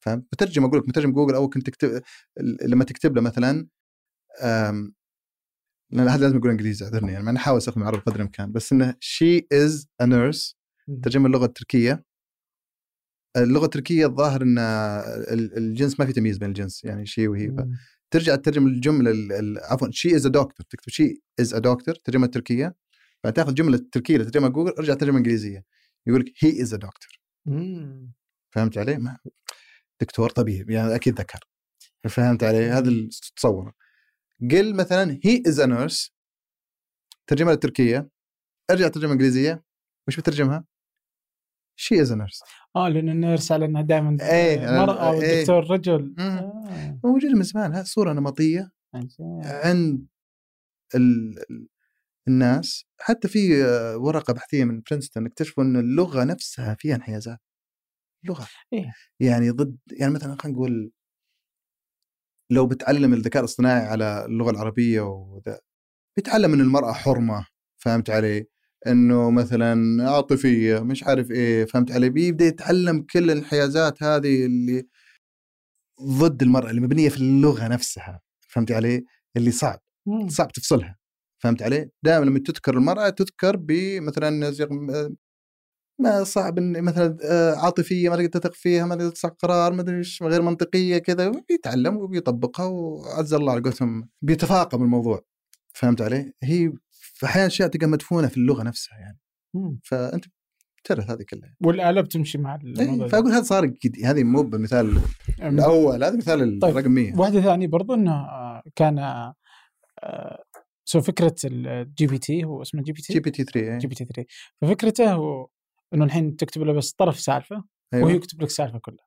فاهم؟ مترجم أقول لك مترجم جوجل أو كنت تكتب لما تكتب له مثلا أم... لأن هذا لازم يقول إنجليزي اعذرني يعني أنا احاول أستخدم عربي قدر الإمكان بس إنه she is a nurse. ترجمة اللغة التركية اللغة التركية الظاهر ان ال- الجنس ما في تمييز بين الجنس يعني she و he. ترجع تترجم الجملة ال- ال- عفوا she is a doctor تكتب she is a doctor ترجمة تركية. فتاخذ الجمله التركيه اللي ترجمها جوجل ارجع ترجمه إنجليزية. يقول لك he is a doctor. فهمت علي؟ ما دكتور طبيب يعني أكيد ذكر. فهمت علي؟ هذا اللي تتصوره قل مثلا he is a nurse ترجمها للتركيه ارجع ترجمة إنجليزية. وش بترجمها؟ she is a nurse آه لأن ال nurse على انها دائما إيه، مرأة إيه. والدكتور رجل مم. آه. موجود من زمان هذه صورة نمطية عجيب. عند ال... ال- الناس حتى في آه، ورقة بحثية من برينستون اكتشفوا إن اللغة نفسها فيها انحيازات لغة إيه. يعني ضد يعني مثلا خلينا نقول لو بتعلم الذكاء الاصطناعي على اللغة العربية وذا بيتعلم إن المرأة حرمة فهمت علي؟ إنه مثلا عاطفية مش عارف إيه فهمت علي؟ بيبدأ يتعلم كل الانحيازات هذه اللي ضد المرأة اللي مبنية في اللغة نفسها فهمت علي؟ اللي صعب. صعب تفصلها فهمت علي؟ دائما لما تذكر المرأة تذكر بمثلا ما صعب إن مثلا آه، عاطفية ما تقدر تثق فيها ما تقدر تصح قرار ما ادري غير منطقية كذا بيتعلم وبيطبقها وعز الله على قولتهم بيتفاقم الموضوع فهمت علي؟ هي في أحيانا أشياء تلقى مدفونة في اللغة نفسها يعني. مم. فأنت تختلف هذه كلها. والآلة بتمشي مع الموضوع إيه ده. فأقول هذا صار جديد هذه مو بالمثال الأول هذا مثال طيب. الرقم 100 واحدة ثانية برضو إنه آه، كان آه، سو فكرة الجي بي تي هو اسمه جي بي جي تي بي تي 3 جي بي تي 3 ففكرته هو إنه الحين تكتب له بس طرف سالفة وهو أيوه يكتب لك السالفه كلها.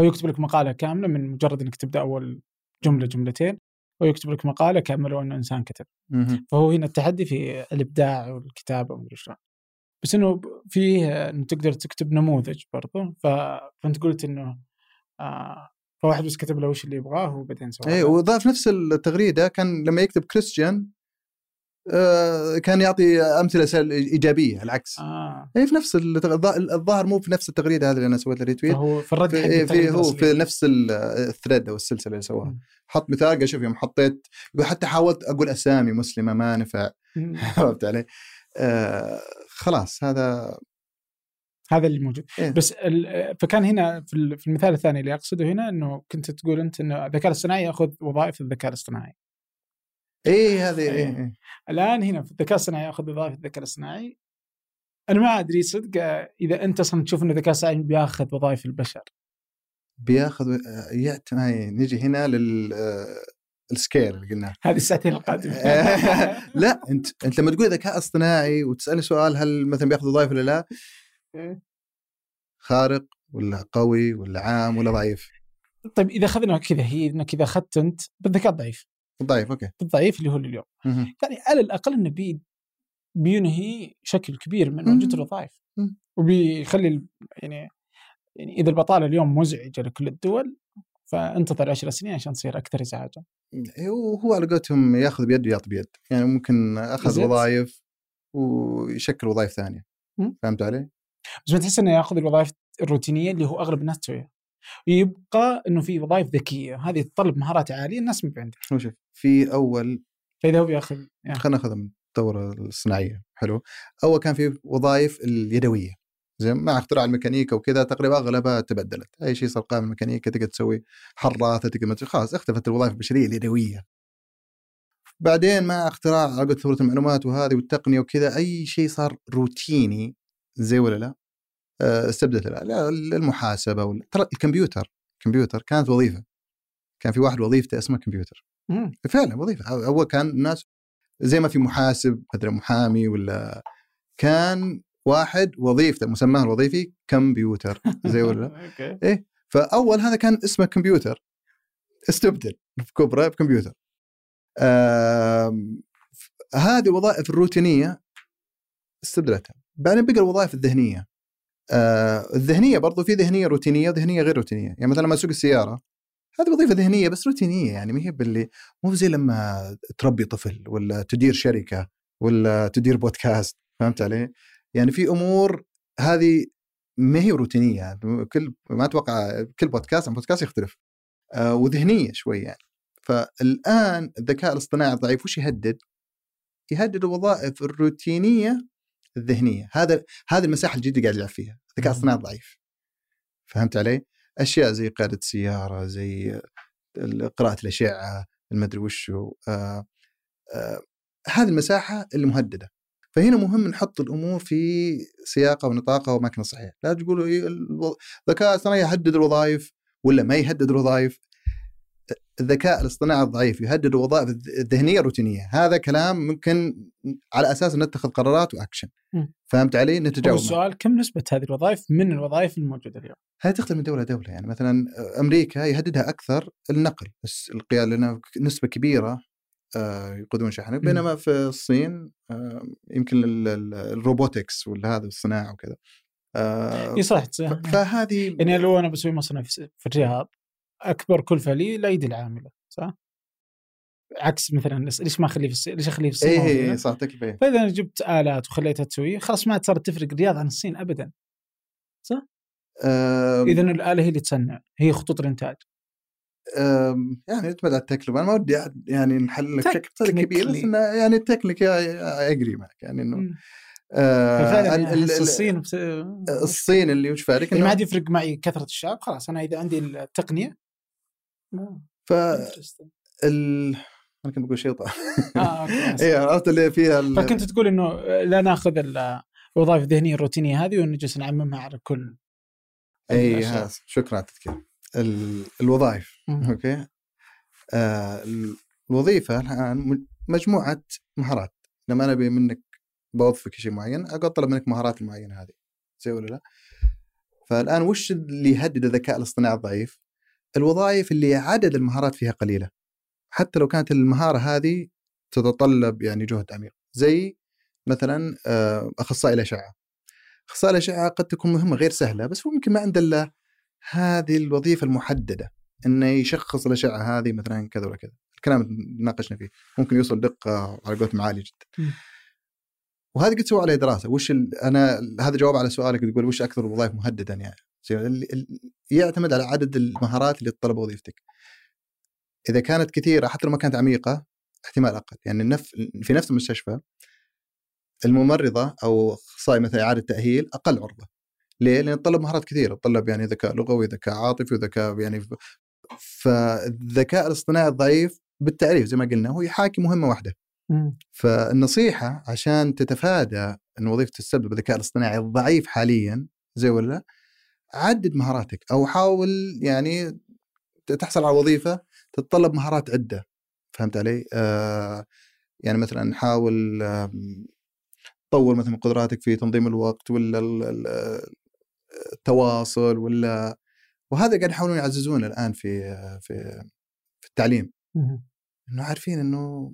هو يكتب لك مقالة كاملة من مجرد إنك تبدأ أول جملة جملتين هو يكتب لك مقالة كأمله وانه إنسان كتب مهم. فهو هنا التحدي في الإبداع والكتابة ومدري شلون بس إنه فيه إنه تقدر تكتب نموذج برضه. فأنت قلت إنه آه فواحد بس كتب له وش اللي يبغاه وبعدين سوى اي. وضاف نفس التغريدة كان لما يكتب كريستيان كان يعطي أمثلة إيجابية العكس آه اي في نفس الظاهر مو في نفس التغريدة هذه اللي أنا سويت retweet فهو في الرد في, في التغريدة هو. في نفس ال- ال thread أو السلسلة اللي سواها. حط مثال قال شوف يوم حطيت حتى حاولت أقول أسامي مسلمة ما نفع. (laughs) عرفت علي؟ آه خلاص هذا هذا اللي موجود إيه. بس فكان هنا في في المثال الثاني اللي أقصده هنا إنه كنت تقول أنت إنه الذكاء الاصطناعي يأخذ وظائف الذكاء الاصطناعي اي هذه إيه. إيه. إيه. الآن هنا في الذكاء الاصطناعي ياخذ وظائف الذكاء الاصطناعي أنا ما أدري صدق آه، إذا أنت أصلا تشوف إن الذكاء الاصطناعي بيأخذ وظائف البشر بيأخذ آه، يعت نجي هنا لل آه، السكيل اللي قلناه هذه الساعتين القادمة (laughs) لا أنت أنت لما تقول ذكاء اصطناعي وتسالني سؤال هل مثلا بيأخذ وظائف ولا لا؟ إيه. خارق ولا قوي ولا عام ولا ضعيف؟ طيب إذا أخذنا كذا هي إنك إذا أخذت أنت بالذكاء الضعيف ضعيف أوكي بالضعيف اللي هو اليوم مهم. يعني على الأقل إنه بي بينهي شكل كبير من موجود مم. الوظائف مم. وبيخلي يعني يعني إذا البطالة اليوم مزعجة لكل الدول فانتظر عشر سنين عشان تصير أكثر ازعاجا. وهو على قولتهم ياخذ بيد ويعطي بيد يعني ممكن أخذ. وظائف ويشكل وظائف ثانية مم. فهمت علي؟ بس ما تحس إنه ياخذ الوظائف الروتينية اللي هو أغلب الناس تسويها. يبقى إنه في وظائف ذكية. هذه تتطلب مهارات عالية الناس ما عندها شوف في أول فإذا هو بيأخذ يعني خلينا نأخذها من الثوره الصناعية. حلو. أول كان في وظائف اليدوية. زي مع اختراع الميكانيكا وكذا تقريبا أغلبها تبدلت. أي شيء صار قائم الميكانيكا تقدر تسوي حراثة تقدر خلاص اختفت الوظائف البشرية اليدوية. بعدين مع اختراع قولة ثورة المعلومات وهذه والتقنية وكذا أي شيء صار روتيني زي ولا لا؟ آه، استبدلت المحاسبة ولا ترى الكمبيوتر الكمبيوتر كانت وظيفة. كان في واحد وظيفته اسمها كمبيوتر. مم. فعلا وظيفة. أول كان الناس زي ما في محاسب مثلا محامي ولا كان واحد وظيفته مسماه الوظيفي كمبيوتر. زي ولا؟ لا؟ (laughs) أوكي فأول هذا كان اسمه كمبيوتر. استبدل في كبره بكمبيوتر هذه الوظائف الروتينية استبدلتها. بعدين بقى الوظائف الذهنية. آه الذهنية برضو في ذهنية روتينية وذهنية غير روتينية يعني مثلا لما اسوق السيارة هذه وظيفة ذهنية بس روتينية يعني ما هي باللي مو زي لما تربي طفل ولا تدير شركة ولا تدير بودكاست فهمت علي؟ يعني في أمور هذه ما هي روتينية كل ما أتوقع كل بودكاست عن بودكاست يختلف آه وذهنية شوي يعني فالآن الذكاء الاصطناعي الضعيف وش يهدد؟ يهدد الوظائف الروتينية الذهنية هذا هذه المساحة الجديدة قاعد يلعب فيها الذكاء الاصطناعي ضعيف فهمت علي؟ أشياء زي قيادة السيارة زي قراءة الأشعة المدري وشو آه آه هذه المساحة اللي مهدده فهنا مهم نحط الأمور في سياقها ونطاقها واماكنها الصحيحه، لا تقولوا إيه الذكاء الاصطناعي يهدد الوظائف ولا ما يهدد الوظائف. الذكاء الاصطناعي الضعيف يهدد الوظائف الذ- الذهنية الروتينية، هذا كلام ممكن على أساس نتخذ قرارات واكشن. مم. فهمت علي؟ نتجاوب. السؤال كم نسبة هذه الوظائف من الوظائف الموجودة اليوم؟ هذه تختلف من دولة لدولة يعني مثلا أمريكا يهددها أكثر النقل بس القيادة لأن نسبة كبيرة آه، يقودون شحن بينما في الصين آه، يمكن ال- ال- ال robotics ولا هذا الصناعة وكذا آه، إي صح. فهذه يعني لو أنا بسوي مصنع في في الرياض أكبر كلفة لي الايدي العاملة صح؟ عكس مثلا ليش ما أخليه في الصين؟ ليش أخليه في الصين؟ اي اي؟ صح تكفى فإذا جبت آلات وخليتها تسويه خلاص ما صارت تفرق الرياض عن الصين ابدا آه، اذا الآلة هي اللي تصنع هي خطوط الإنتاج آه، يعني يعتمد على التكلفة أنا ما ودي يعني نحل لك بشكل كبير بس. إنه يعني التكنيك اجري معك يعني إنه. آه، يعني الصين. الصين اللي وش فارق ما عاد يفرق معي كثرة الشعب خلاص أنا إذا عندي التقنية ف ال أنا كنت بقول شيء طبعا آه أوكي. (laughs) اي عرفت اللي فيها ال- فكنت تقول إنه لا ناخذ ال- الوظائف الذهنية الروتينية هذه ونجلس نعممها على كل اي شكرا على التذكير ال- الوظائف مم. أوكي آه ال- الوظيفة الآن مجموعة مهارات لما أنا أبي منك بوظفك شيء معين أقعد أطلب منك مهارات المعينة هذه زي ولا لا؟ فالآن وش اللي يهدد الذكاء الاصطناعي الضعيف؟ الوظائف اللي عدد المهارات فيها قليلة. حتى لو كانت المهارة هذه تتطلب يعني جهد عميق. زي مثلا آه، أخصائي الأشعة. أخصائي الأشعة قد تكون مهمة غير سهلة بس هو ممكن ما عنده إلا هذه الوظيفة المحددة. إنه يشخص الأشعة هذه مثلا كذا ولا كذا. الكلام اللي ناقشنا فيه. ممكن يوصل دقة على قولتهم عالية جدا. وهذه قد سووا عليها دراسة. وش. أنا هذا جواب على سؤالك تقول وش أكثر الوظائف مهددا يعني. يعتمد على عدد المهارات اللي تطلب وظيفتك. إذا كانت كثيرة حتى لو ما كانت عميقة احتمال أقل. يعني النف... في نفس المستشفى الممرضة أو أخصائي مثلا إعادة تأهيل أقل عرضة. ليه؟ لأن تطلب مهارات كثيرة. تطلب يعني ذكاء لغوي ذكاء عاطفي وذكاء يعني فالذكاء الاصطناعي الضعيف بالتعريف زي ما قلنا هو يحاكي مهمة واحدة. فالنصيحة عشان تتفادى إن وظيفه تسبب الذكاء الاصطناعي الضعيف حاليا زي ولا؟ لا عدد مهاراتك أو حاول يعني تحصل على وظيفة تتطلب مهارات عدة فهمت علي؟ آه يعني مثلا حاول آم، تطور مثلا قدراتك في تنظيم الوقت ولا ال- ال- التواصل ولا وهذا قاعد يحاولون يعززونه الآن في في في التعليم. إنه عارفين إنه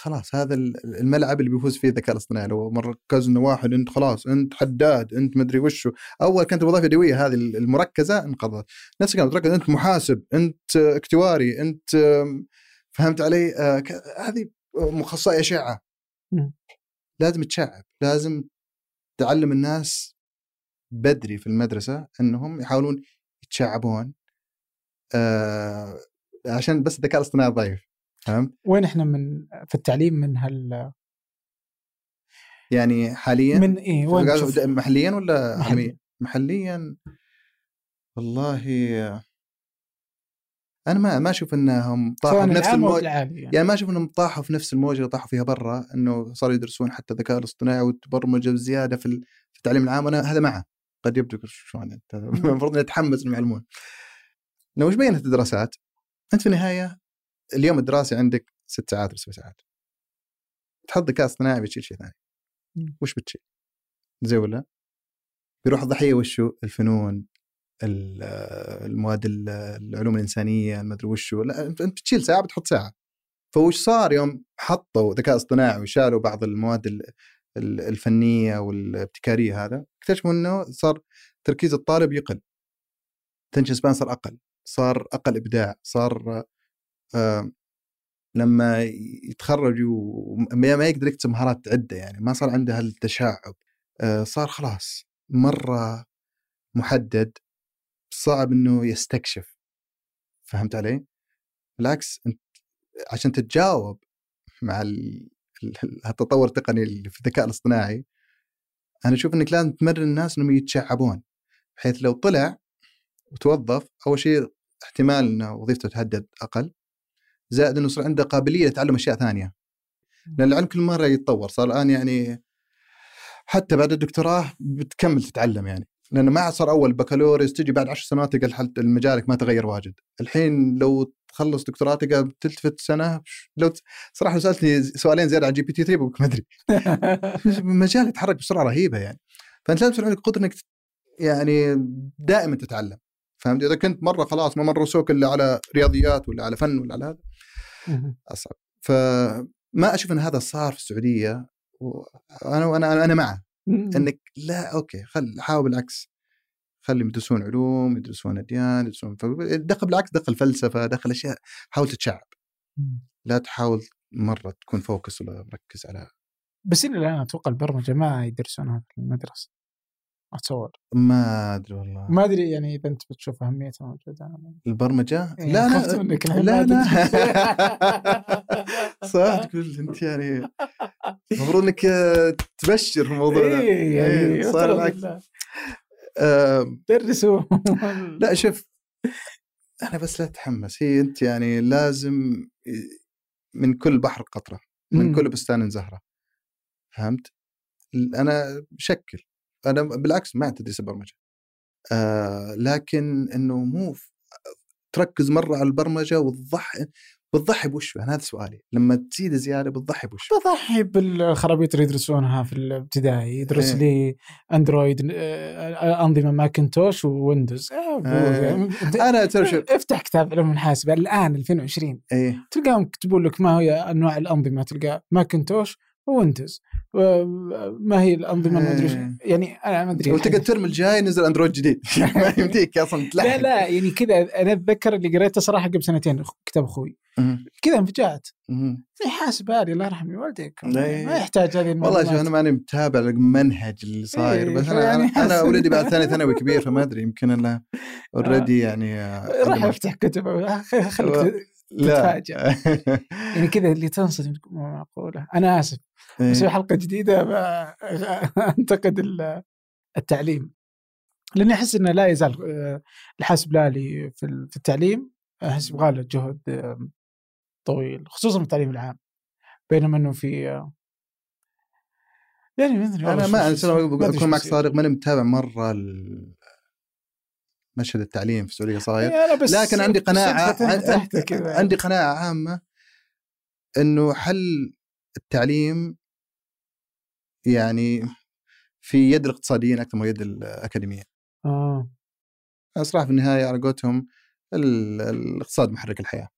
خلاص هذا ال- الملعب اللي بيفوز فيه الذكاء الاصطناعي. لو مر ركز انه واحد انت خلاص انت حداد انت مدري وشو. أول كانت الوظائف اليدوية هذه المركزة انقضت. نفس الكلام تركز انت محاسب انت اكتواري انت فهمت علي؟ آه، هذه مخصصة أشعة. لازم تشعب لازم تعلم الناس بدري في المدرسة إنهم يحاولون يتشعبون. آه عشان بس الذكاء الاصطناعي ضعيف. فهمت؟ وين إحنا من في التعليم من هال يعني حاليا من إيه وين؟ محليا ولا محلي. عالميا؟ محليا والله أنا ما ما أشوف إنهم طاحوا في نفس العام أو الموج العالي يعني. يعني ما أشوف إنهم طاحوا في نفس الموجة اللي طاحوا فيها برا إنه صاروا يدرسون حتى الذكاء الاصطناعي والتبرمجه بزيادة في ال- في التعليم العام أنا هذا معه قد يبدو شلون انت (laughs) المفروض نتحمس إنهم يعلمون لو إيش بينت الدراسات أنت في النهاية اليوم الدراسي عندك ست ساعات ولا سبع ساعات تحط ذكاء اصطناعي بتشيل شيء ثاني. وش بتشيل؟ زي ولا؟ بيروح الضحية وشو؟ الفنون ال- المواد ال- العلوم الإنسانية ما أدري وشو لا أنت بتشيل ساعة بتحط ساعة فوش صار يوم حطوا ذكاء اصطناعي وشالوا بعض المواد ال- ال- الفنية والابتكارية هذا اكتشفوا إنه صار تركيز الطالب يقل تنشن سبان صار أقل صار أقل إبداع صار آه لما يتخرجوا ما يقدر يكتسب مهارات عده يعني ما صار عنده هالتشعب آه صار خلاص مرة محدد صعب إنه يستكشف فهمت علي؟ بالعكس أنت عشان تتجاوب مع ال- ال- التطور التقني في الذكاء الاصطناعي أنا أشوف إنك لازم تمرن الناس إنهم يتشعبون بحيث لو طلع وتوظف أول شيء احتمال إنه وظيفته تهدد أقل زائد إنه يصير عنده قابلية لتعلم أشياء ثانية. لأن العلم كل مرة يتطور. صار الآن يعني حتى بعد الدكتوراه بتكمل تتعلم يعني. لأنه ما عاد صار أول بكالوريوس تجي بعد عشر سنوات تلقى مجالك ما تغير واجد. الحين لو تخلص دكتوراه تلقى تلتفت سنة لو صراحة لو سألتني سؤالين زيادة عن GPT 3 بقول ما أدري. (laughs) المجال يتحرك بسرعة رهيبة يعني. فأنت لازم عندك قدرة إنك يعني دائما تتعلم. فهمت؟ إذا كنت مرة خلاص ما مرسوك إلا على رياضيات ولا على فن ولا على هذا. أصعب. فما أشوف إن هذا صار في السعودية وأنا وأنا أنا معه. إنك لا أوكي خل حاول بالعكس. خليهم يدرسون علوم يدرسون أديان يدرسون دخل بالعكس دخل فلسفة دخل أشياء. حاول تتشعب. لا تحاول مرة تكون فوكس ولا مركز على بس إلى الآن أتوقع البرمجة ما يدرسونها في المدرسة. أتصور ما أدري والله ما أدري يعني إذا أنت بتشوف اهميتها موجوده البرمجة يعني لا لا منك لا لا. (laughs) صح تقول أنت يعني المفروض إنك تبشر في الموضوع ده يعني إيه، صار افترض العكس. بالله. آه، درسوا لا شوف أنا بس لا تتحمس هي أنت يعني لازم من كل بحر قطرة من. كل بستان زهرة فهمت؟ أنا بشكل أنا بالعكس ما تدريس البرمجه آه لكن إنه مو تركز مرة على البرمجة وتضحي بتضحي بوش أنا هذا سؤالي. لما تزيد زيادة بتضحي بوش بضحي بالخرابيط اللي يدرسونها في الابتدائي. يدرس إيه. لي اندرويد أنظمة ماكنتوش وويندوز. آه،. إيه. أنا ترى افتح كتاب علوم الحاسب الآن 2020 إيه. تلقاهم يكتبون لك ما هي أنواع الأنظمة. تلقى ماكنتوش وويندوز ما هي الأنظمة المدري وش. إيه. يعني أنا ما أدري. وتلقى الترم الجاي نزل أندرويد جديد. (laughs) ما (laughs) يمديك أصلا لا تلحق. لا يعني كذا أنا أتذكر اللي قريته صراحة قبل سنتين كتاب أخوي. كذا انفجعت. حاسب آلي الله يرحم والديك. إيه. ما يحتاج هذه والله المعلومات شوف أنا ماني متابع المنهج اللي صاير إيه، بس أنا يعني أنا. ولدي بعد ثاني ثانوي كبير فما أدري يمكن انه (laughs) اوريدي يعني آه، راح أفتح كتب. آه، خليك و- ت- لا تتفاجأ. (laughs) يعني كذا اللي تنصدم تقول مو معقولة أنا آسف إيه. بسوي حلقة جديدة (laughs) انتقد ال- التعليم لأني أحس إنه لا يزال آه، الحاسب الالي في ال- في التعليم أحس يبغى له جهد طويل خصوصا في التعليم العام بينما إنه في آه، يعني ما أدري أنا ما أنا أكون معك. صادق ماني متابع مرة ال- مشهد التعليم في السعوديه صاير لكن عندي قناعه كذا. عندي قناعة عامة إنه حل التعليم يعني في يد الاقتصاديين أكثر من يد الاكاديميين آه. صراحة في النهاية على قولتهم ال- الاقتصاد محرك الحياة.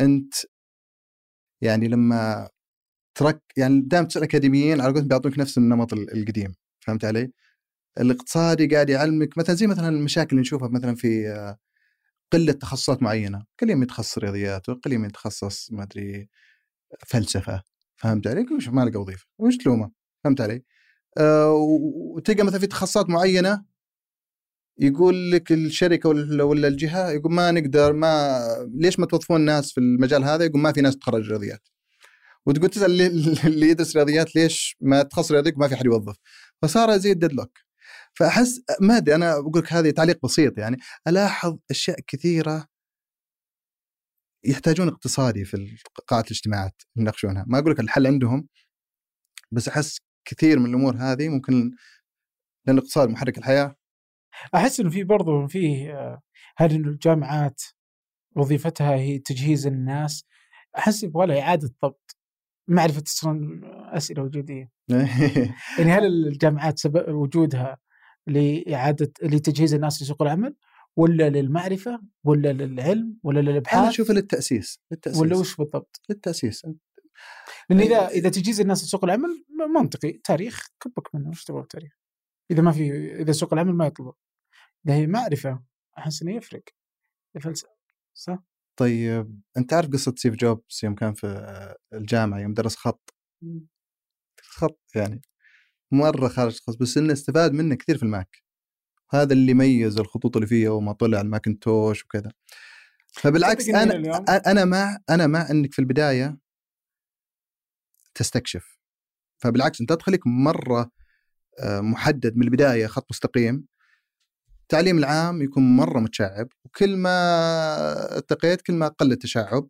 أنت يعني لما ترك يعني دام تسأل أكاديميين على قولتهم بيعطونك نفس النمط ال- القديم. فهمت علي؟ الاقتصادي قاعد يعلمك مثلا زي مثلا المشاكل اللي نشوفها مثلا في آه، قلة تخصصات معينة، كل يوم يتخصص رياضيات وكل يوم يتخصص ما أدري فلسفة فهمت علي؟ ما لقى وظيفة، وش تلومه؟ فهمت علي؟ و- وتلقى مثلا في تخصصات معينة يقول لك الشركة ولا الجهة يقول ما نقدر ما ليش ما توظفون ناس في المجال هذا؟ يقول ما في ناس تخرج رياضيات. وتقول تسأل (laughs) اللي, يدرس رياضيات ليش ما تخصص رياضيات ما في أحد يوظف. فصار زي الديدلوك. فأحس ما أدري أنا بقول لك هذه تعليق بسيط يعني ألاحظ أشياء كثيرة يحتاجون اقتصادي في قاعه الاجتماعات يناقشونها، ما أقول لك الحل عندهم بس أحس كثير من الأمور هذه ممكن لأن الاقتصاد محرك الحياة. أحس انه في برضو في آه، هذه انه الجامعات وظيفتها هي تجهيز الناس؟ أحس يبغى لها إعادة ضبط معرفة أصلا أسئلة وجودية. (laughs) يعني هل الجامعات سبب وجودها لإعادة لتجهيز الناس لسوق العمل ولا للمعرفة ولا للعلم ولا أنا للإبحاث؟ اشوفها للتأسيس للتأسيس. ولا وش بالضبط؟ للتأسيس. لأن إذا إذا تجهيز الناس لسوق العمل منطقي. تاريخ فكك منه وش تبغى تاريخ؟ إذا ما في إذا سوق العمل ما يطلبه إذا هي معرفة أحس إنه يفرق. الفلسفه صح؟ طيب أنت عارف قصة ستيف جوبز يوم كان في الجامعة يوم درس خط. خط يعني. مرة خارج خط بس إنه استفاد منه كثير في الماك. هذا اللي ميز الخطوط اللي فيها وما طلع الماكنتوش وكذا. فبالعكس أنا اليوم- أنا مع أنا مع إنك في البداية تستكشف. فبالعكس أنت تدخلك مرة آه، محدد من البداية خط مستقيم. التعليم العام يكون مرة متشعب وكل ما ارتقيت كل ما قل التشعب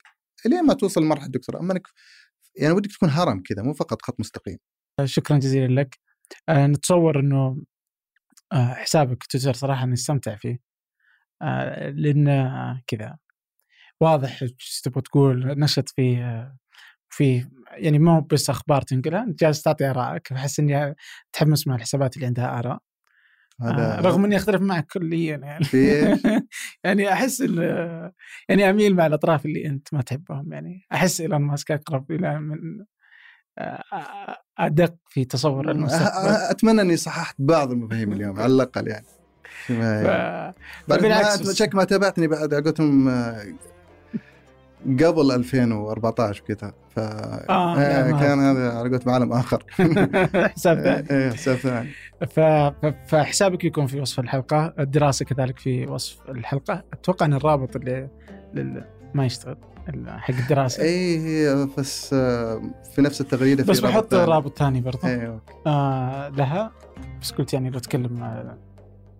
إلين ما توصل لمرحلة الدكتوراه. أما إنك يعني ودك تكون هرم كذا مو فقط خط مستقيم. شكرا جزيلا لك. نتصور إنه آه، حسابك تويتر صراحة نستمتع فيه. آه، لأن آه، كذا. واضح إيش تبغى تقول نشط فيه آه، فيه يعني ما هو بس أخبار تنقلها انت جالس تعطي آرائك. بحس إني تحمس مع الحسابات اللي عندها آراء. هذا آه، رغم إني أختلف معك كليا يعني. في؟ (laughs) يعني أحس إن يعني أميل مع الأطراف اللي أنت ما تحبهم يعني. أحس إيلون ماسك أقرب إلى من آه، ادق في تصور المستقبل اتمنى اني صححت بعض المفاهيم اليوم على الاقل يعني ف... بالعكس شك ما تابعتني بعد آه، قبل 2014 وكذا ف آه، كان هذا على قولتهم عالم اخر حساب ثاني إيه حساب ثاني ف... فحسابك يكون في وصف الحلقة الدراسه كذلك في وصف الحلقة أتوقع ان الرابط اللي لل... ما يشتغل حق الدراسة. إيه بس آه، في نفس التغريدة بس بحط. رابط ثاني برضه إيه أوكي. آه لها. بس قلت يعني لو تكلم آه،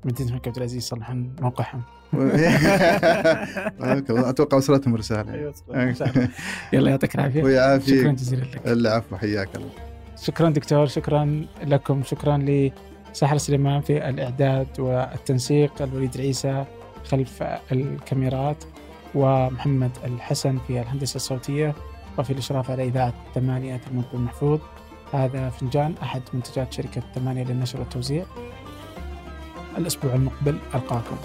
مدينه الملك عبد العزيز يصلحون موقعهم. (laughs) أتوقع وصلتهم رسالة. الله. يلا يعطيك العافية. شكرا ويعافيك جزيلا لك. العفو حياك الله. شكرا دكتور شكرا لكم شكرا لسحر سليمان في الإعداد والتنسيق الوليد العيسى خلف الكاميرات. ومحمد الحسن في الهندسة الصوتية وفي الإشراف على إذاعة ثمانية المنطق المحفوظ هذا فنجان أحد منتجات شركة ثمانية للنشر والتوزيع. الأسبوع المقبل ألقاكم.